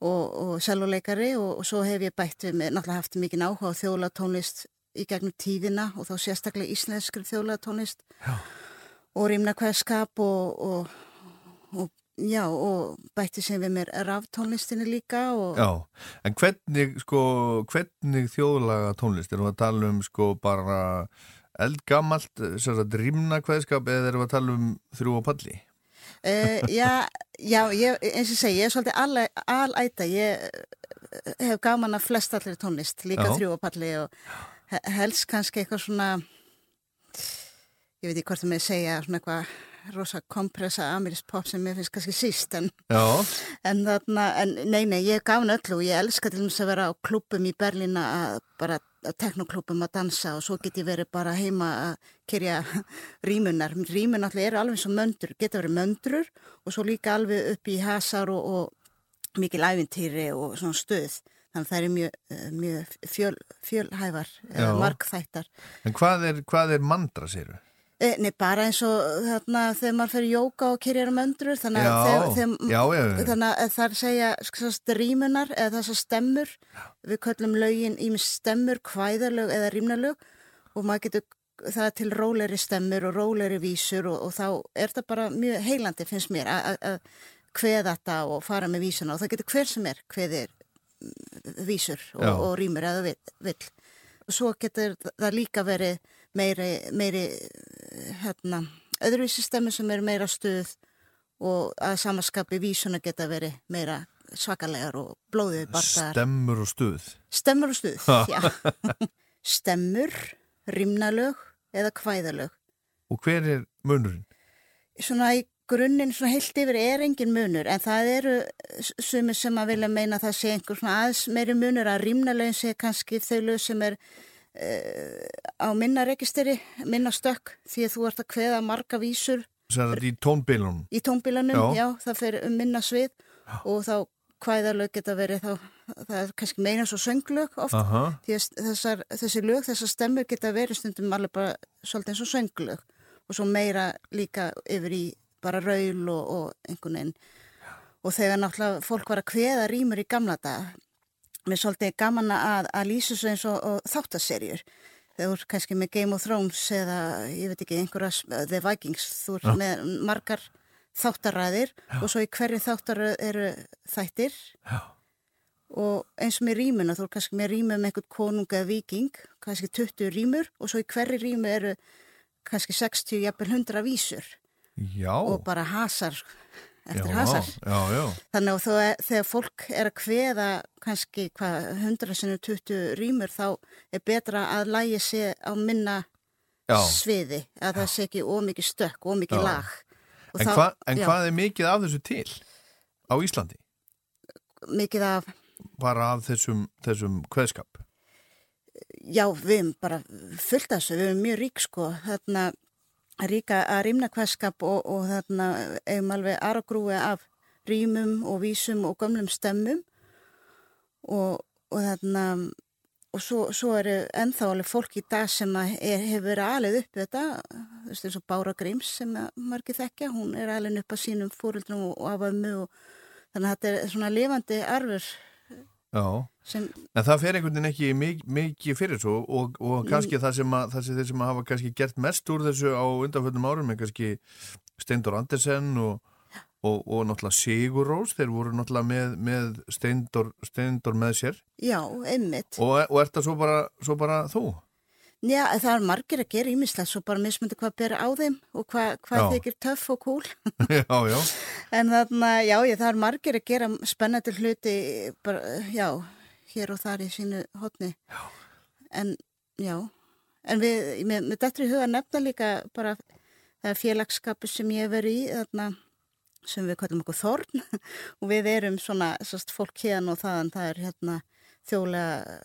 og, og selvoleikari og, og svo hef ég bætt við með, náttúrulega haft mikið áhuga á þjóðlega tónlist í gegnum tíðina og þá sérstaklega íslenskri þjóðlega tónlist Já. og rýmna hverskap og, og, og já og bætti sem við mér raftónlistinni líka og Já, en hvernig, sko, hvernig þjóðlaga tónlist, erum við að tala um sko bara eldgamalt, sérstaklega rýmna kveðskap eða erum við að tala um þrjú og palli? Uh, já, já ég, eins og segi, ég er svolítið al, alæta, ég eh, hef gaman að flest allir tónlist, líka þrjúapalli og he- helst kannski eitthvað svona, ég veit ekki hvort það með segja, svona eitthvað rosa kompressa amirist pop sem mér finnst kannski síst, en, en þarna, en nei, nei, ég er gaman öllu og ég elska til þess að vera á klúpum í Berlína að bara teknoklúpum að dansa og svo get ég verið bara heima að kyrja rímunar. Rímun allir eru alveg og möndur, geta verið möndrur og svo líka alveg upp í hasar og, og mikil æfintýri og svona stöð. Þannig að það eru mjög, eh, mjög fjöl, fjölhæfar, eða Já. markþættar. en hvað er, hvað er mandra, séru? E, nei, bara eins og þarna þegar maður fyrir jóka og kyrjar möndrur, þannig Já, að þegar, já, já, þannig að það er að segja skast, rímunar eða þessar stemmur, við köllum lögin í stemmur, kvæðarlög eða rímnalög og maður getur það til róleri stemmur og róleri vísur og, og þá er það bara mjög heilandi finnst mér að- að að kveða þetta og fara með vísuna og það getur hver sem er kveðir mm, vísur og, og rýmur eða vill, og svo getur það líka verið meiri, meiri eh, hérna, öðruvísi stemmur sem er meira stuð og að samaskapi vísuna geta verið meira svakalegar og blóðið barðar Stemmur og stuð. Stemmur og stuð, já. Stemmur, rimnalög eða kvæðalög. Og hver er munurinn? Svona í grunninn, svona heilt yfir er engin munur, en það eru sumir sem að vilja meina að það sé einhver svona aðeins meiri munur að rimnalögin sé kannski þau lög sem er á minna registeri, minna stökk, því að þú ert að kveða marga vísur Sæða þetta í tónbílunum. í tónbílanum, Já. já. það fer um minna svið og þá kvæðalög geta verið þá, það er kannski meina svo sönglög oft, Aha. því að þessar, þessi lög, þessar stemmur geta verið stundum alveg bara svolítið eins og sönglög og svo meira líka yfir í bara raul og, og einhvern veginn og þegar náttúrulega fólk var að kveða rýmur í gamla dag með svolítið gaman að, að lýsa svo eins og, og þáttaserjur þegar þú ert kannski með Game of Thrones eða ég veit ekki einhverja The Vikings, þú ert Já. með margar þáttaræðir og svo í hverju þáttaröð eru þættir Já. og eins og með rýmuna, þú ert kannski með rýmu með einhvern konung eða viking, kannski 20 rýmur og svo í hverju rýmu eru kannski 60, jafnvel 100 vísur Já. og bara hasar eftir já, hasar. Já, já. Þannig að þó- þegar fólk er að kveða kannski hvað 100 sinni 20 rýmur þá er betra að lægi sé á minna Já. sviði, að það sé ekki ómikið stökk, ómikið Já. lag. Og En, þá- hva, en já, hvað er mikið af þessu til á Íslandi? Mikið af, Bara af þessum, þessum kveðskap? já, við erum bara fullt af þessu, við erum mjög rík sko, þarna ríka að rýmna kvæskap og, og þarna eigum alveg aragrúi af rýmum og vísum og gömlum stemmum. Og, og þarna og svo, svo eru ennþá alveg fólk í dag sem er, hefur verið alveg upp þetta, þú veist eins og Bára Gríms sem margir þekkja, hún er alveg upp að sínum fóruldrum og, og af ömmu og þannig að þetta er svona lifandi arfur. Já. Sem En það fer einhvern veginn ekki mikið, mikið fyrir svo og, og kannski það sem, að, það sem þeir sem hafa kannski gert mest úr þessu á undanföldum árum er kannski Steindur Andersen og, og, og náttúrulega Sigur Rós, þeir voru náttúrulega með, með Steindur, Steindur með sér Já, einmitt. og, og er það svo bara, svo bara þú? Já, það er margir að gera ímislega, svo bara mismundi hvað bera á þeim og hvað, hvað Já. þykir töff og cool. já, já, en þarna, já, ég, það er margir að gera spennandi hluti, bara, já, hér og þar í sínu hotni. Já. En, já, en við, með, með í huga nefna líka bara, það er félagskapu sem ég hef verið í, þarna, sem við kallum okkur Þorn og við erum svona, sérst, fólk hérna og þaðan, það er hérna þjólega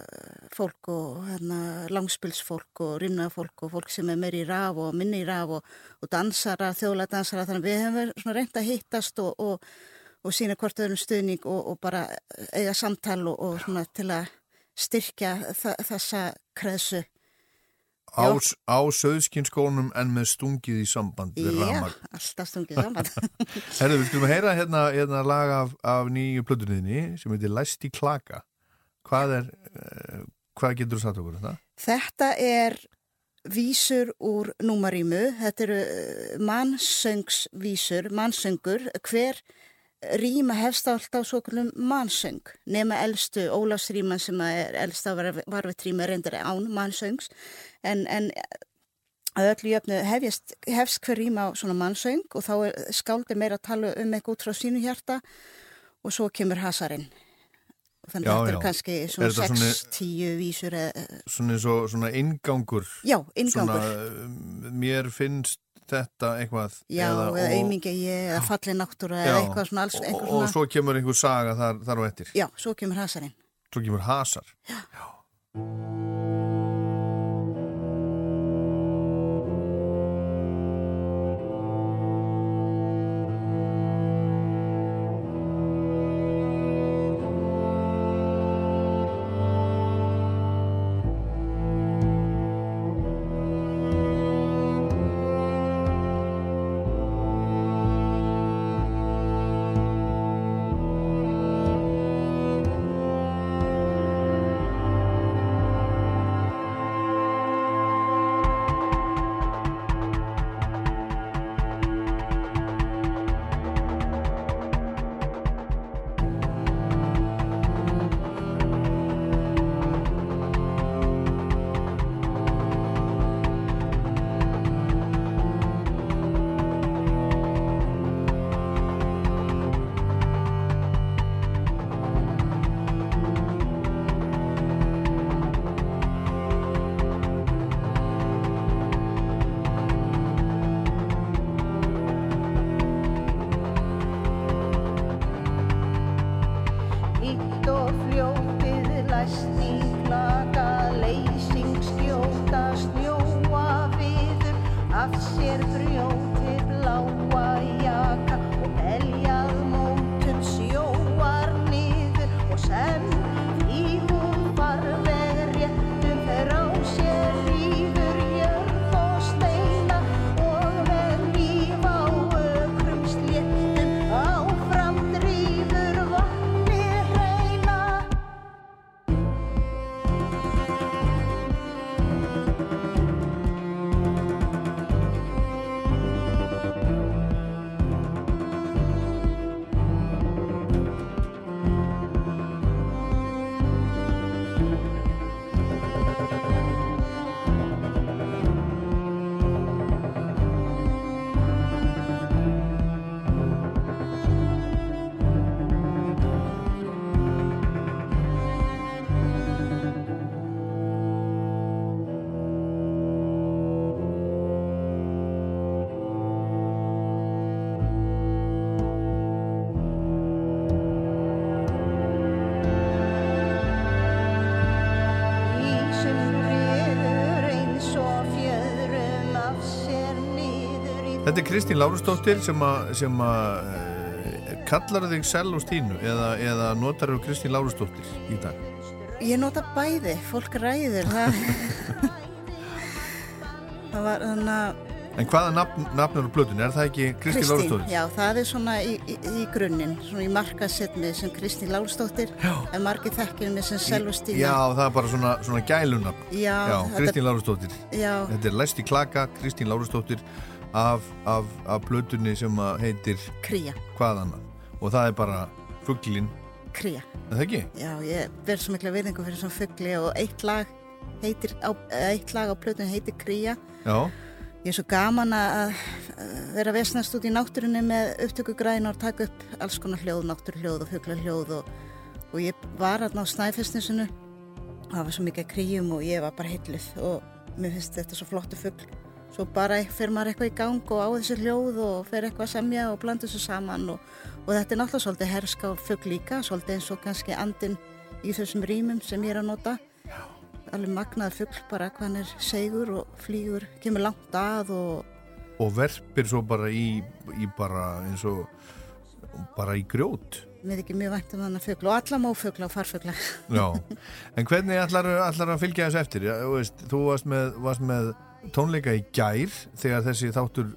fólk og hérna, langspilsfólk og rýmnafólk og fólk sem er meiri í raf og minni í raf og, og dansara, þjóðlega dansara þannig að við hefum verið svona reynd að hittast og, og, og sína hvort öðrum stuðning og, og bara eiga samtal og, og svona til að styrkja þa þessa kreðsu á, á söðskinskónum en með stungið í samband við Já, ramag. alltaf stungið saman Herðu, við skulum heyra hérna, hérna lag af, af nýju plötunniðinni sem heitir Læst í klaka. Hvað er, uh, hvað getur þú sagt okkur um það? Þetta er vísur úr númarímu, þetta eru eh, mannsöngsvísur, mannsöngur, hver rýma hefst alltaf svo kvöldum mannsöng, nema elstu Ólafsrýman sem er elst að varfitt rýma reyndir án mannsöngs, en, en öllu jöfnu hefjast, hefst hver rýma á svona mannsöng og þá er skáldi meira að tala um eitthvað út frá sínu hjarta og svo kemur hasarinn. Þannig Já, að þetta er kannski svona þetta 6, svona- 10 vísur eða Svona eins og svona inngangur. Já, inngangur. Svona, mér finnst þetta eitthvað. Já, eða, og- aumingi ég, eða falli náttúra Já, eða eitthvað svona alls, og, og svo kemur einhver saga þar, þar á eftir. já, svo kemur hasarinn. Svo kemur hasar. Thank Þetta er Kristín Lárusdóttir sem að, e, kallar þig Sel og Stínu eða, eða notar þú Kristín Lárusdóttir í dag? Ég nota bæði, fólk ræður það Það var þannig að En hvaða nafn, nafn er á blöðun? Er það ekki Kristín Lárusdóttir? já, það er svona í, í, í grunninn, svona í markasetmið sem Kristín Lárusdóttir en margir þekkir mig sem Selvustína Já, það er bara svona, svona gælunafn. Já, þetta- Kristín Lárusdóttir. Já. Þetta er læst í klaka, Kristín Lárusdóttir af, af, af blöðunni sem heitir Kría, hvað annað. Og það er bara fugglin, kría er það ekki? Já, ég verð svo mikla virðingu fyrir svona fuggli og eitt lag heitir, á, eða eitt lag á plötun heitir Kría Já. Ég er svo gaman að vera að vesnast út í náttúrunni með upptökugræn og taka upp alls konar hljóð, náttúrhljóð og fugglarhljóð og, og ég var aðna á Snæfellsnesinu og það var svo mikið kríum og ég var bara heilluð og mér finnst þetta svo flottu fuggl. Svo bara fer maður eitthvað í gang og á þessu hljóð og fer eitthvað að semja og blanda þessu saman og, og þetta er náttúrulega svolítið herska og fuggl líka, svolítið eins og kannski andin í þessum rýmum sem ég er að nota alveg magnaður fugl bara hvað hann er segur og flýgur, kemur langt að og Og verpir svo bara í, í bara eins og bara í grjót. mér þykir mjög vænt um þannig fugl og alla mófugla og farfugla. Já, en hvernig ætlar, ætlar að fylgja þessu eftir? Já, veist, þú varst með, varst með tónleika í gær þegar þessi þáttur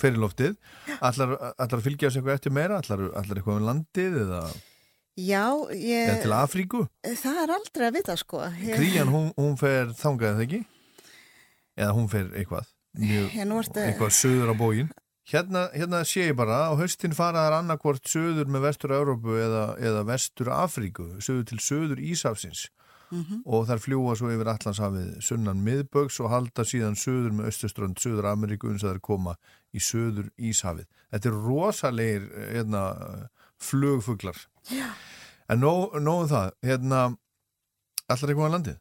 fyrir loftið. Ætlar að fylgja þessu eitthvað eftir meira? Ætlar, ætlar eitthvað um landið eða, Já, ég... eða til Afríku? Það er aldrei að vita sko. Ég- Krían, hún, hún fer þangað eða ekki? Eða hún fer eitthvað? Mjög, ertu- eitthvað söður á bógin. Hérna, hérna sé ég bara, á haustin faraðar annarkvort söður með vestur Európu eða, eða vestur Afríku, söður til söður Ísafsins Mhm. og þær fljúa svo yfir Allandshafið sunnan miðbögs og halda síðan söður með östuströnd söður Ameríku eins og þær koma í söður Íshafið. Þetta er rosalegir hérna, flugfuglar. Já. En nóg, nóg um það, hérna, allar eitthvað á landið?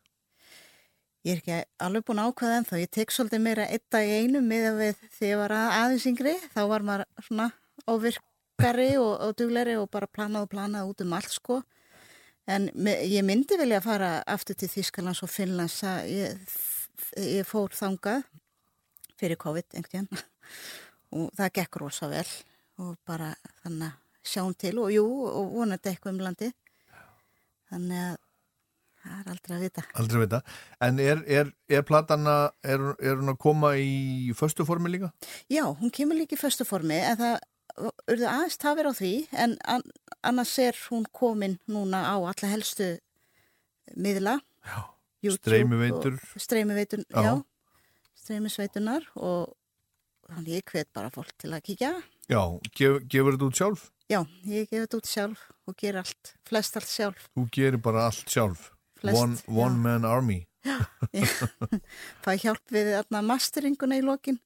Ég er ekki alveg búin að ákveða ennþá. Ég tek svolítið meira einn dag í einu með að við þegar ég var að- aðeins yngri. Þá var maður svona óvirkari og, og dugleri og bara planað og planað út um allt sko. En ég myndi vilja fara aftur til Þýskalands og Finnlands. að Ég, ég fór þangað fyrir COVID einhvern veginn og það gekk rosa vel og bara þannig að sjáum til og jú og vonandi eitthvað um landi. Þannig að það er aldrei að vita. Aldrei vita. En er, er, er platana, er, er hún að koma í föstu formi líka? Já, hún kemur líka í föstu formi en það urðu aðeins tafir á því en an, annars er hún komin núna á alla helstu miðla. Já, og- Streymiveitur, Já. já. Streymisveitunar og þannig ég hvet bara fólk til að kíkja. Já, gef, gefur þetta út sjálf? Já, ég gef þetta út sjálf og ger allt, flest allt sjálf. Þú gerir bara allt sjálf. Flest, one, one man army. Fæ hjálp við þarna masteringuna í lokin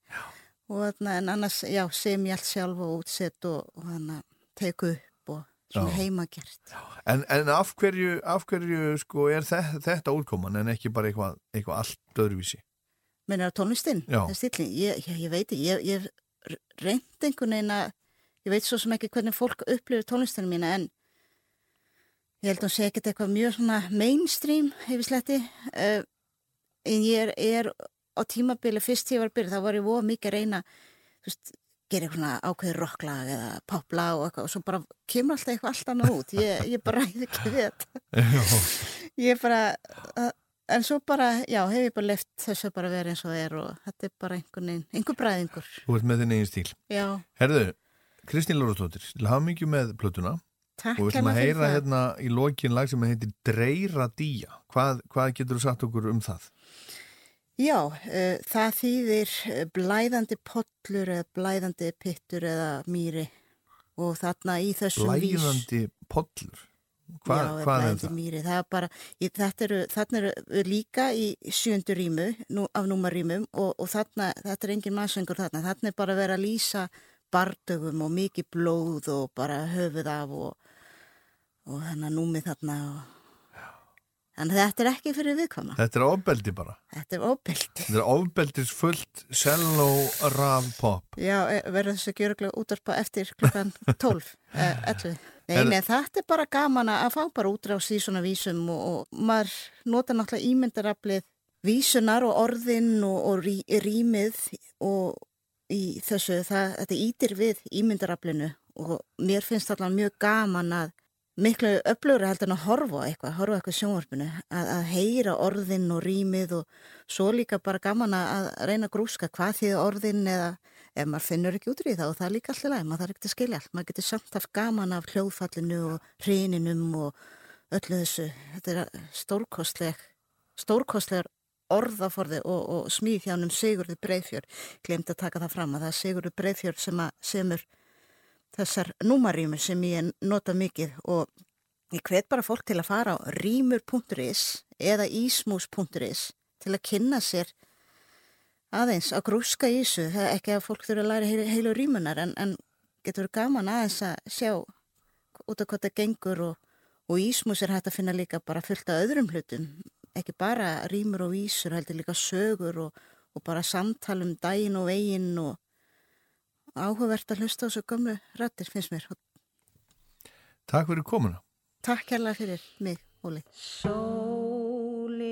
og en annars, já, sem ég allt sjálf og útsett og, og teku upp og svona Já. heimagert. En, en af hverju, af hverju sko, er þetta, þetta útkoman en ekki bara eitthvað, eitthvað allt öðruvísi? Mennar tónlistinn? Ég, ég, ég veit ég, ég reynd einhvern veginn að, ég veit svo sem ekki hvernig fólk upplifir tónlistinu mína en ég held að hún sé ekkert eitthvað mjög svona mainstream hefur sletti uh, en ég er, er á tímabili fyrst ég var að byrja, þá var ég voða mikið að reyna, veist, gera eitthvað ákveður rocklag eða poplag og eitthvað og svo bara kemur alltaf eitthvað allt annað út. Ég, ég bara ræði ekki þetta. Ég bara, en svo bara, já, hef ég bara left þessu bara verið eins og það er og þetta er bara einhvern veginn, einhver bræðingur. Þú ert með þinn eigin stíl. Já, Herðu, Kristín Lórastóttir, til hafa mikið með plötuna takk og við ætlum að heyra hérna í lokin lag sem heitir Dreira Día. Hvað, hvað getur þú sagt okkur um það? Já, uh, það þýðir uh, blæðandi pollur eða blæðandi pittur eða mýri og þarna í þessum vís... Blæðandi pollur. Hva, Já, hvað er blæðandi það? mýri. Það er bara, þetta eru, þarna eru við líka í sjöndu rímu, nú, af númarrímum og, og þarna, þetta er engin mannsöngur þarna, þarna er bara að vera að lýsa bardögum og mikið blóð og bara höfuð af og, og þannig að númið þarna og... En þetta er ekki fyrir viðkvæma. Þetta er ofbeldi bara. Þetta er óbyldi. Þetta er ofbeldis fullt cello raf pop. Já, e, verður þessu gjöruglega útvarpa eftir klukkan 12, eh, 11. Nei, nei, þetta er bara gaman að fá bara útrás í svona vísum og, og maður nota náttúrulega ímyndaraflið vísunar og orðin og, og rí, rýmið og í þessu, það, þetta ítir við ímyndaraflinu og mér finnst alltaf mjög gaman að miklu öflugur heldur en að horfa eitthvað, horfa eitthvað sjónvarpinu, að, að heyra orðin og rýmið og svo líka bara gaman að reyna að grúska hvað því orðin eða ef maður finnur ekki út í það og það er líka alltaf læg, maður þarf ekki að skilja allt, maður getur samt haft gaman af hljóðfallinu og hreininum og öllu þessu, þetta er stórkostleg, stórkostlegar orðaforði og, og smíð hjá hennum Sigurður Breiðfjör, glemt að taka það fram að það er Sigurður Breiðfjör sem semur þessar númarýmur sem ég nota mikið og ég hvet bara fólk til að fara á rýmur.is eða ísmús.is til að kynna sér aðeins að grúska í þessu, ekki að fólk þurfa að læra heilu, heilu rýmunar en, en getur gaman aðeins að sjá út af hvað það gengur og, og ísmús er hægt að finna líka bara fullt af öðrum hlutum, ekki bara rýmur og vísur, heldur líka sögur og, og bara samtal um daginn og veginn og áhugavert að hlusta á þessu gömlu rættir finnst mér. Takk fyrir komuna. Takk kærlega fyrir mig, Óli. Sólin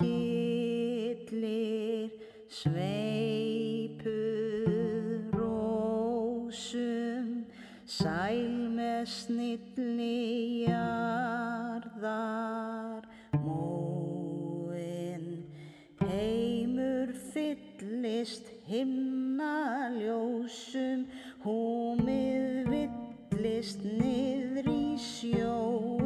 gillir sveipur rósum sæl með snilli jarðar móin heimur fyllist himnaljósum húmið villist niður í sjóin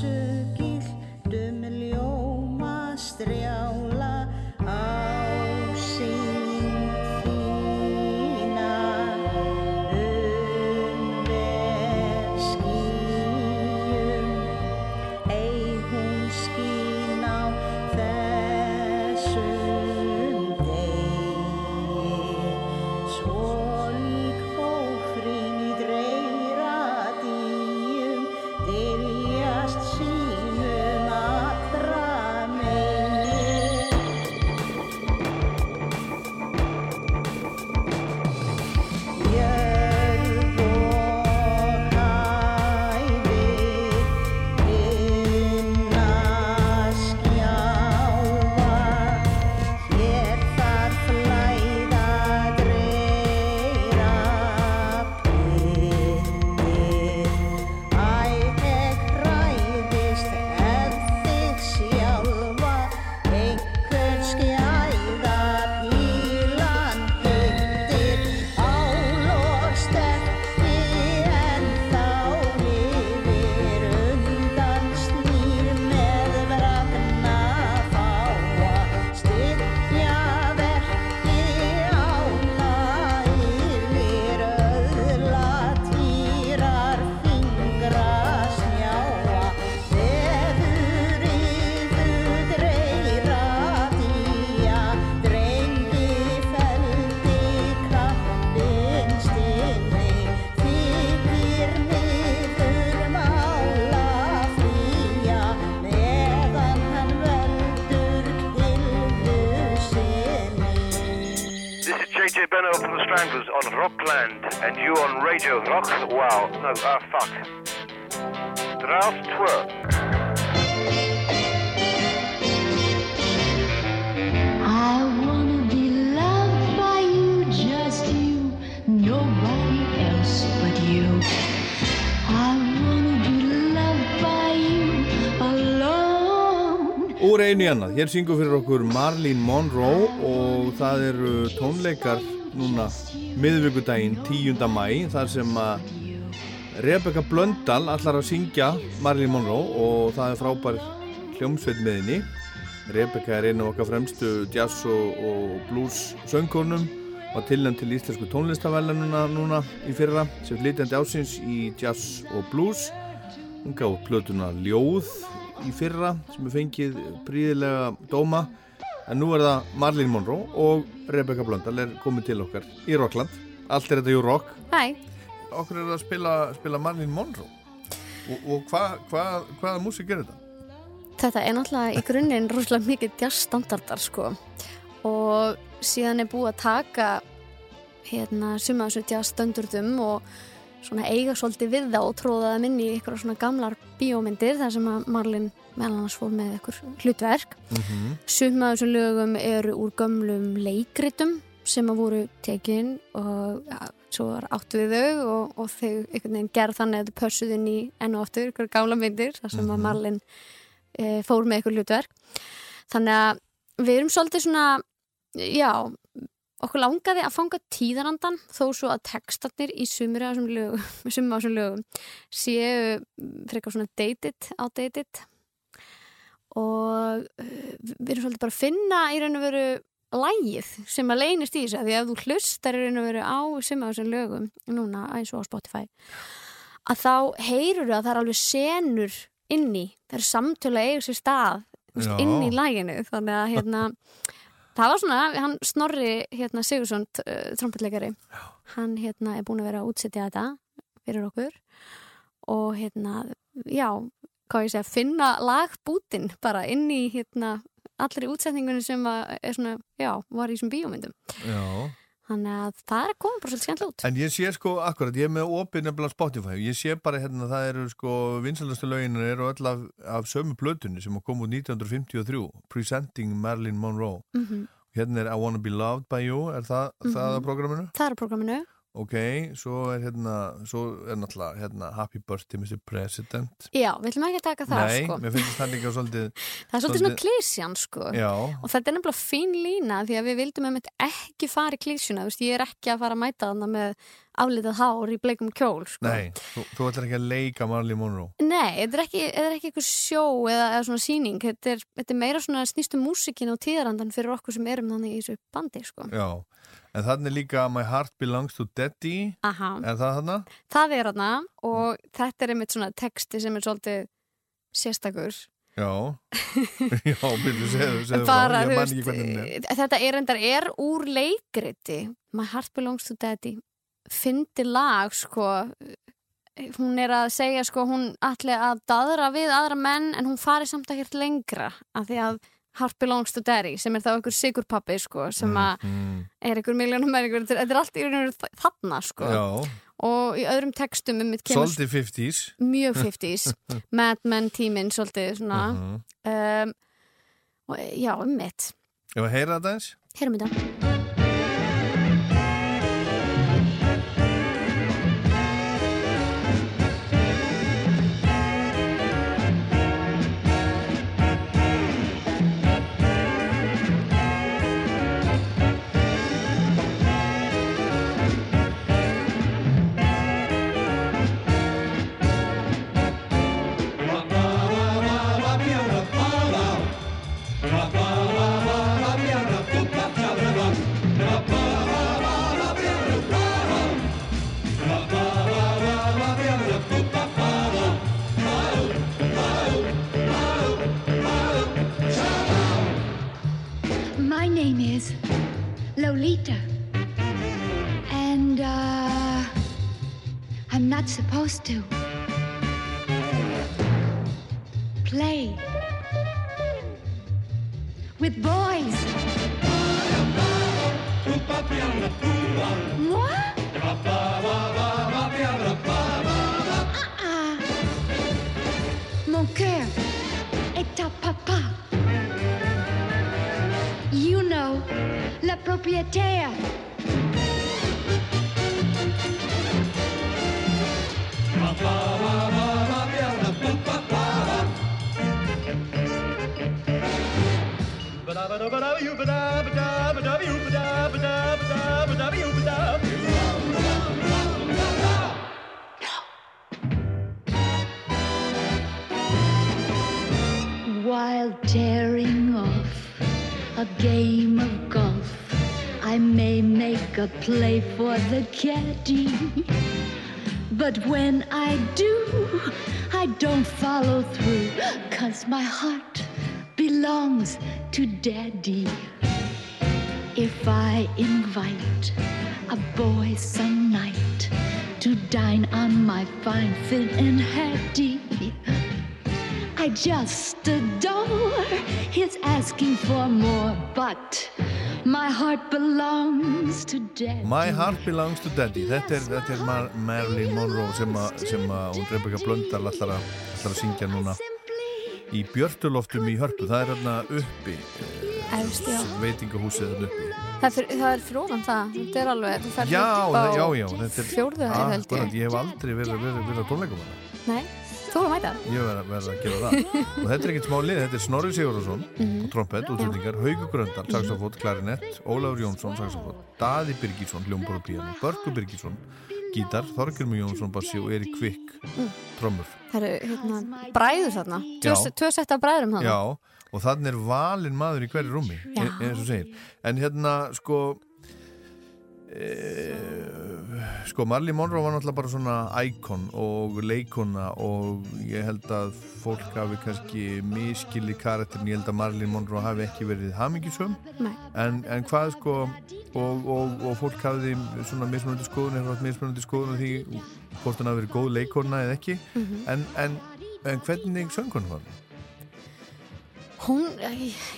是 í annað, hér syngur fyrir okkur Marlene Monroe og það eru tónleikar núna miðvíkudaginn 10. mæ þar sem að Rebecca Blöndal allar að syngja Marlene Monroe og það er frábær hljómsveit með henni. Rebecca er einu af okkar fremstu jazz og, og blues söngkonum og tilnæmt til íslensku tónlistavælununa núna í fyrra sem flytjandi ásins í jazz og blues. Hún gaf plötuna Ljóð í fyrra sem er fengið príðilega dóma. En nú er það Marlene Monroe og Rebecca Blöndal er komið til okkar í Rockland. Allt er þetta jú rock. Hæ, okkur er að spila, spila Marlene Monroe. Og, og hvað hva, hvaða músík er þetta? þetta er náttúrulega í grunninn rosalega mikið jazzstandardar sko. Og síðan er búið að taka hérna suma þessu jazzstandardum og svona eiga svolítið við það og tróða það inn í ykkur svona gamlar bíómyndir þar sem að Marlin meðal annars fór með ykkur hlutverk. Suma af þessum lögum eru úr gömlum leikritum sem að voru tekin og ja, svo var áttu við þau og, og þau einhvern veginn gerð þannig að þau pössuð inn í enn og aftur ykkur gamla myndir þar sem að Marlin e, fór með ykkur hlutverk. Þannig að við erum svolítið svona já, okkur langaði að fanga tíðarandan þó svo að textarnir í sumur af þessum lögum, lögum séu frekar svona dated, outdated og uh, við erum svolítið bara að finna í raun og veru lægið sem að leynist í þessu því að þú hlustar í raun og veru á sumur af þessum lögum núna eins og á Spotify að þá heyrur að það er alveg senur inni, það er samtölu að eiga sér stað Já. inn í læginu þannig að hérna það var svona, hann Snorri hérna, Sigursson, uh, trompetleikari hann hérna er búin að vera að útsetja þetta fyrir okkur. Og hérna, já hvað ég segja, finna lagbútin bara inn í hérna allri útsetningunni sem er svona, já, var í þessum bíómyndum. Já þannig að það er að koma bara svolítið skemmtilega út En ég sé sko, akkurat, ég er með opið nefnilega Spotify og ég sé bara hérna að það eru sko vinsalastu löginu eru öll af, af sömu plötunni sem kom út 1953 Presenting Marilyn Monroe Mhm. Hérna er I Wanna Be Loved By You er það, Mhm. það á programminu? það er á programminu Ok, svo er hérna svo er náttúrulega hérna Happy Birthday Mr. President já, við ætlum ekki að taka það Nei, sko mér finnst það líka svolítið það er svolítið svona klísjan sko Já, og þetta er nefnilega fín lína því að við vildum einmitt ekki fara í klísjuna þú veist, ég er ekki að fara að mæta þannig með aflitað hár í bleikum kjól sko. nei, þú, þú ætlar ekki að leika Marilyn Monroe Nei, þetta er ekki, er ekki eitthvað sjó eða, eða svona síning, þetta er, þetta er meira svona snýstum músikin og tíðarandan fyrir okkur sem erum þannig í þessu bandi sko. Já, en þannig líka My Heart Belongs to Daddy Aha. Er það þarna? Það er þarna og þetta er einmitt svona texti sem er svolítið sérstakur Já, já, byrju, segðu, segðu bara, frá, ég man ekki hvernig er. þetta er endar er úr leikriti My Heart Belongs to Daddy fyndi lag sko hún er að segja sko hún ætli að daðra við aðra menn en hún fari samt ekkert lengra af því að Heart Belongs to Daddy sem er þá einhver sigurpappi sko sem að Mm, er einhver miljónum þetta er- þetta er allt í raun og veru þarna sko. Og í öðrum textum um svolítið 50s mjög 50s Mad Men tíminn svolítið svona. Mhm. um, og já, um mitt. Ef að heyra þetta eins? Heyrum þetta. My name is Lolita. And, uh, I'm not supposed to play with boys. What? Ah, mon cœur Know, le propriétaire. While tearing off a game of golf, I may make a play for the caddy. But when I do, I don't follow through, cause my heart belongs to daddy. If I invite a boy some night to dine on my fine fin and hattie, I just adore his asking for more, but my heart belongs to daddy. My Heart Belongs to Daddy þetta er, þetta er Mar Marilyn Monroe sem að að Rebecca Blöndal ætlar að, að syngja núna í Björtuloftum í Hörpu það er hérna uppi já. veitingahúsið hérna uppi Það er, fyr, það er ofan það, þetta er alveg, þú ferð já, upp á það- já, já þetta er, fjórðu held ég. Hef aldrei verið, verið á tónleikum hana. Nei, þú að mæta. ég verð verð að gera það og þetta er ekkert smá lið, þetta er Snorri Sigurðarsson Mhm. og trompet, útlendingar, Haugur Gröndal saxofót, klarinett, Ólafur Jónsson saxofót, Daði Birgisson, hljómbor og píano Börgu Birgisson, gítar Þorgirmi Jónsson, bassi og Erik Kvikk Mm. trommur Það eru hérna, bræður þarna, tvö, tvö setta bræðurum þarna. Já, og þannig er valinn maður í hverju rúmi e eins og segir en hérna sko sko Marley Monroe var náttúrulega bara svona íkon og leikona og ég held að fólk hafi kannski miskili karakterin, ég held að Marley Monroe hafi ekki verið hamingisum en, en hvað sko og, og, og fólk hafi svona mismunandi skoðun eða mismunandi skoðun því hvort hann hafi verið góð leikona eða ekki Mhm. en, en, en hvernig söng hann var? Hún,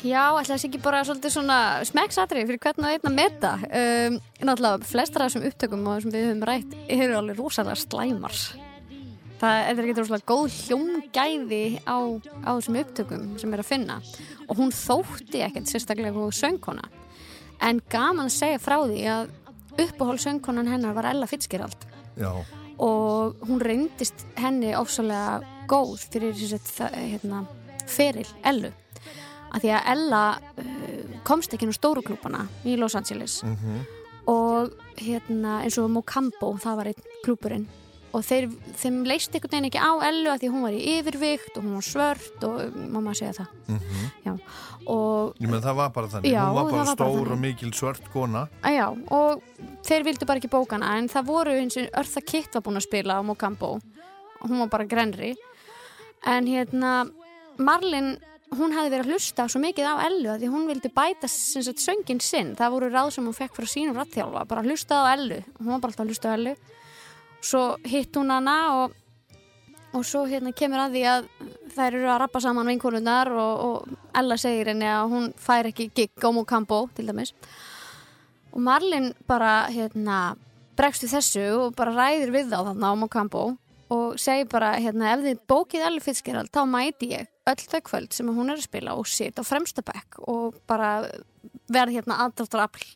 já, ætla þessi ekki bara svolítið svona smekksatrið fyrir hvernig það er einn að meta. Um, náttúrulega, flestar af þessum upptökum og sem við höfum rætt eru alveg rosalega slæmar. Það er ekki rosalega góð hljómgæði á, á þessum upptökum sem er að finna. Og hún þótti ekkert sérstaklega góð söngkona. En gaman að segja frá því að uppáhald söngkonan hennar var Ella Fitzgerald Já, og hún reyndist henni ofsalega góð fyrir þessi hérna, feril Ellu að því að Ella uh, komst ekki nú stóru klúpana í Los Angeles. Mhm. Og hérna eins og Mocambo, það var einn klúpurinn og þeir, þeim leist einhvern veginn ekki á Ellu að því hún var í yfirvikt og hún var svört og má maður segja það. Mhm. já, og Ég menn það var bara þannig, Já, hún var bara bara stór þannig. og mikil svört kona. Já, og þeir vildu bara ekki bókana en það voru eins og Örþa Kitt var búin að spila á Mocambo og hún var bara grenri en hérna Marlin, hún hefði verið að hlusta svo mikið á Ellu að því hún vildi bæta sagt, söngin sinn, það voru ráð sem hún fekk frá sínum rattþjálfa, bara hlusta á Ellu. Hún var bara alltaf að hlusta á Ellu. Svo hitt hún hana og og svo hérna kemur að því að þær eru að rappa saman vinkonunnar og, og Ella segir henni að hún fær ekki gig á Mocambo til dæmis. Og Marlin bara hérna bregst við þessu og bara ræðir við þá þarna á Mocambo og segir bara hérna ef þið bókið Ellu Fitzgerald þá mæti ég öll þau kvöld sem hún er að spila og sit á fremsta bekk og bara verð hérna aðdráttarafl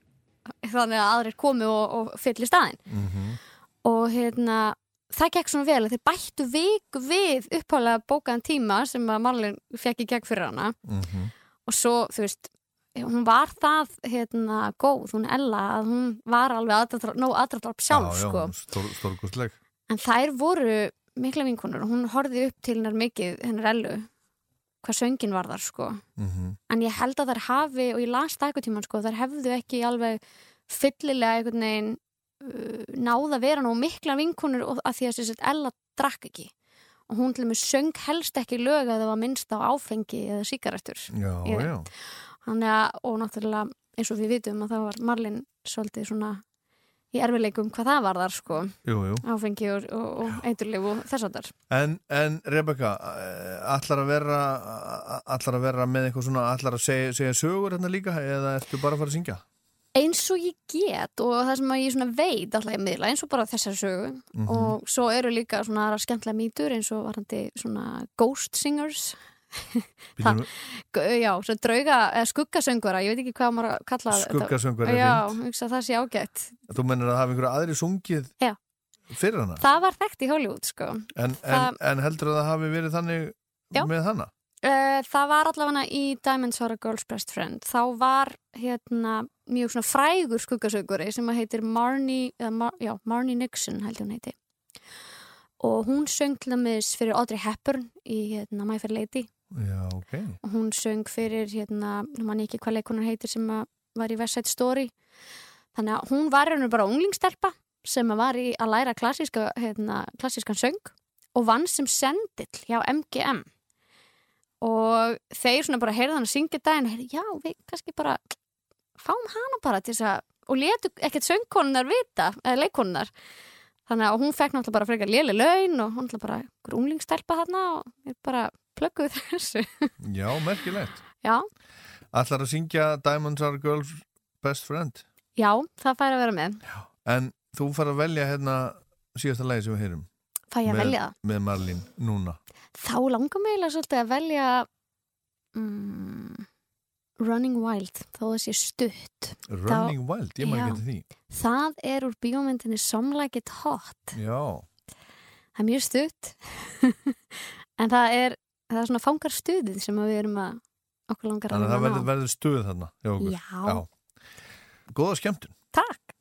þannig að aðrir komi og, og fyll í staðinn og hérna það gekk svona vel að þeir bættu viku við upphálega bókaðan tíma sem að Marlin fekk í gegn fyrir hana. Mhm. og svo, þú veist hún var það hérna góð, hún Ella að hún var alveg aðdráttar, nóg aðdráttar sjálf já, sko. já, stór, en þær voru mikla vinkonur og hún horfði upp til hennar mikið hennar Ellu hvað söngin var þar sko Mhm. en ég held að þær hafi og ég las það eitthvað tíman sko, þær hefðu ekki alveg fyllilega einhvern veginn uh, náða vera nú mikla vinkonur og að því að þess að Ella drakk ekki og hún til og með söng helst ekki lög að það var minnst á áfengi eða síkaretur Já, já. Að, og náttúrulega eins og við vitum að það var Marlin svolítið svona í erfileikum hvað það var þar sko Jú, jú. áfengi og, og, og eiturlif og þess að þar En, en Rebecca, ætlar að vera ætlar að vera með eitthvað svona ætlar að segja, segja sögur hérna líka eða ertu bara að fara að syngja? eins og ég get og það sem að ég veit alltaf ég miðla eins og bara þessari sögu Mhm. og svo eru líka svona aðrar skemmtilega mýtur eins og varandi svona ghost singers já, svo drauga, skuggasöngvara ég veit ekki hvað maður að kalla. Skuggasöngvara já, það sé ágætt Þú mennir að hafa einhverju aðri sungið Já. fyrir hana það var þekkt í Hollywood sko en, en, en heldur að það hafi verið þannig Já. með hana? Uh, það var allavega í Diamonds Are a Girl's Best Friend þá var hérna mjög svona frægur skuggasönguri sem að heitir Marnie, eða Mar, já, Marnie Nixon held ég hún heiti og hún söng til dæmis fyrir Audrey Hepburn í hérna My Fair Lady Já, ok. og hún söng fyrir hérna, mann ekki hvað leikunar heitir sem var í West Side Story. Þannig að hún var hérna bara unglingstelpa sem var í að læra klassíska, hérna, klassískan söng og vann sem sendill hjá MGM og þeir svona bara heyrðu hann að syngja daginn heyrðu, já, við kannski bara fáum hana bara til þess að og letu ekkert söngkonunar vita eða leikonunar þannig að hún fekk náttúrulega bara frekar léli laun og hún náttúrulega bara einhver unglingstelpa þarna og við bara plögguð þessu. Já, merkilegt. já, Ætlar að syngja Diamonds Are Girls Best Friend? Já, það fær að vera með. En þú fara að velja hérna síðasta lagi sem við heyrum. Fæ ég að með, velja það? Með Marlín, núna. Þá langar mig eiginlega svolítið að velja mm, Running Wild þó það sé stutt. Running Wild, ég Já. ekki því. Það er úr bíómyndinni Some Like It Hot. Já, það er mjög stutt. En það er það er svona fangar stuðið sem að við erum að okkur langar þannig að það verður, verður stuð þarna hjá okkur. Já. Góða skemmtun. Takk.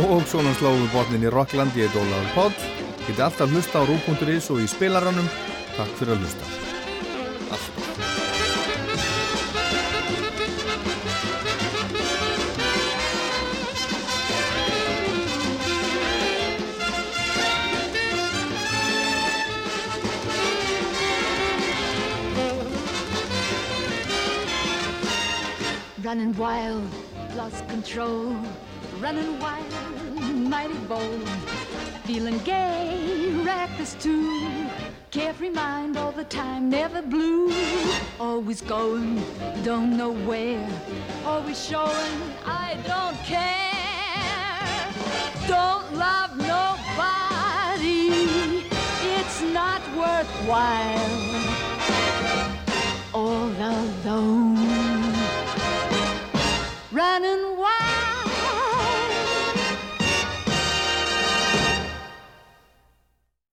Og svona slóðu botnin í Rockland ég heit Ólaður Páll. Geti alltaf hlusta á rú.is og í spilaranum. Takk fyrir að hlusta. Alltaf running wild, lost control, running wild, mighty bold, feeling gay, reckless too, carefree mind all the time, never blue, always going, don't know where, always showing, I don't care, don't love nobody, it's not worthwhile, all alone running wild.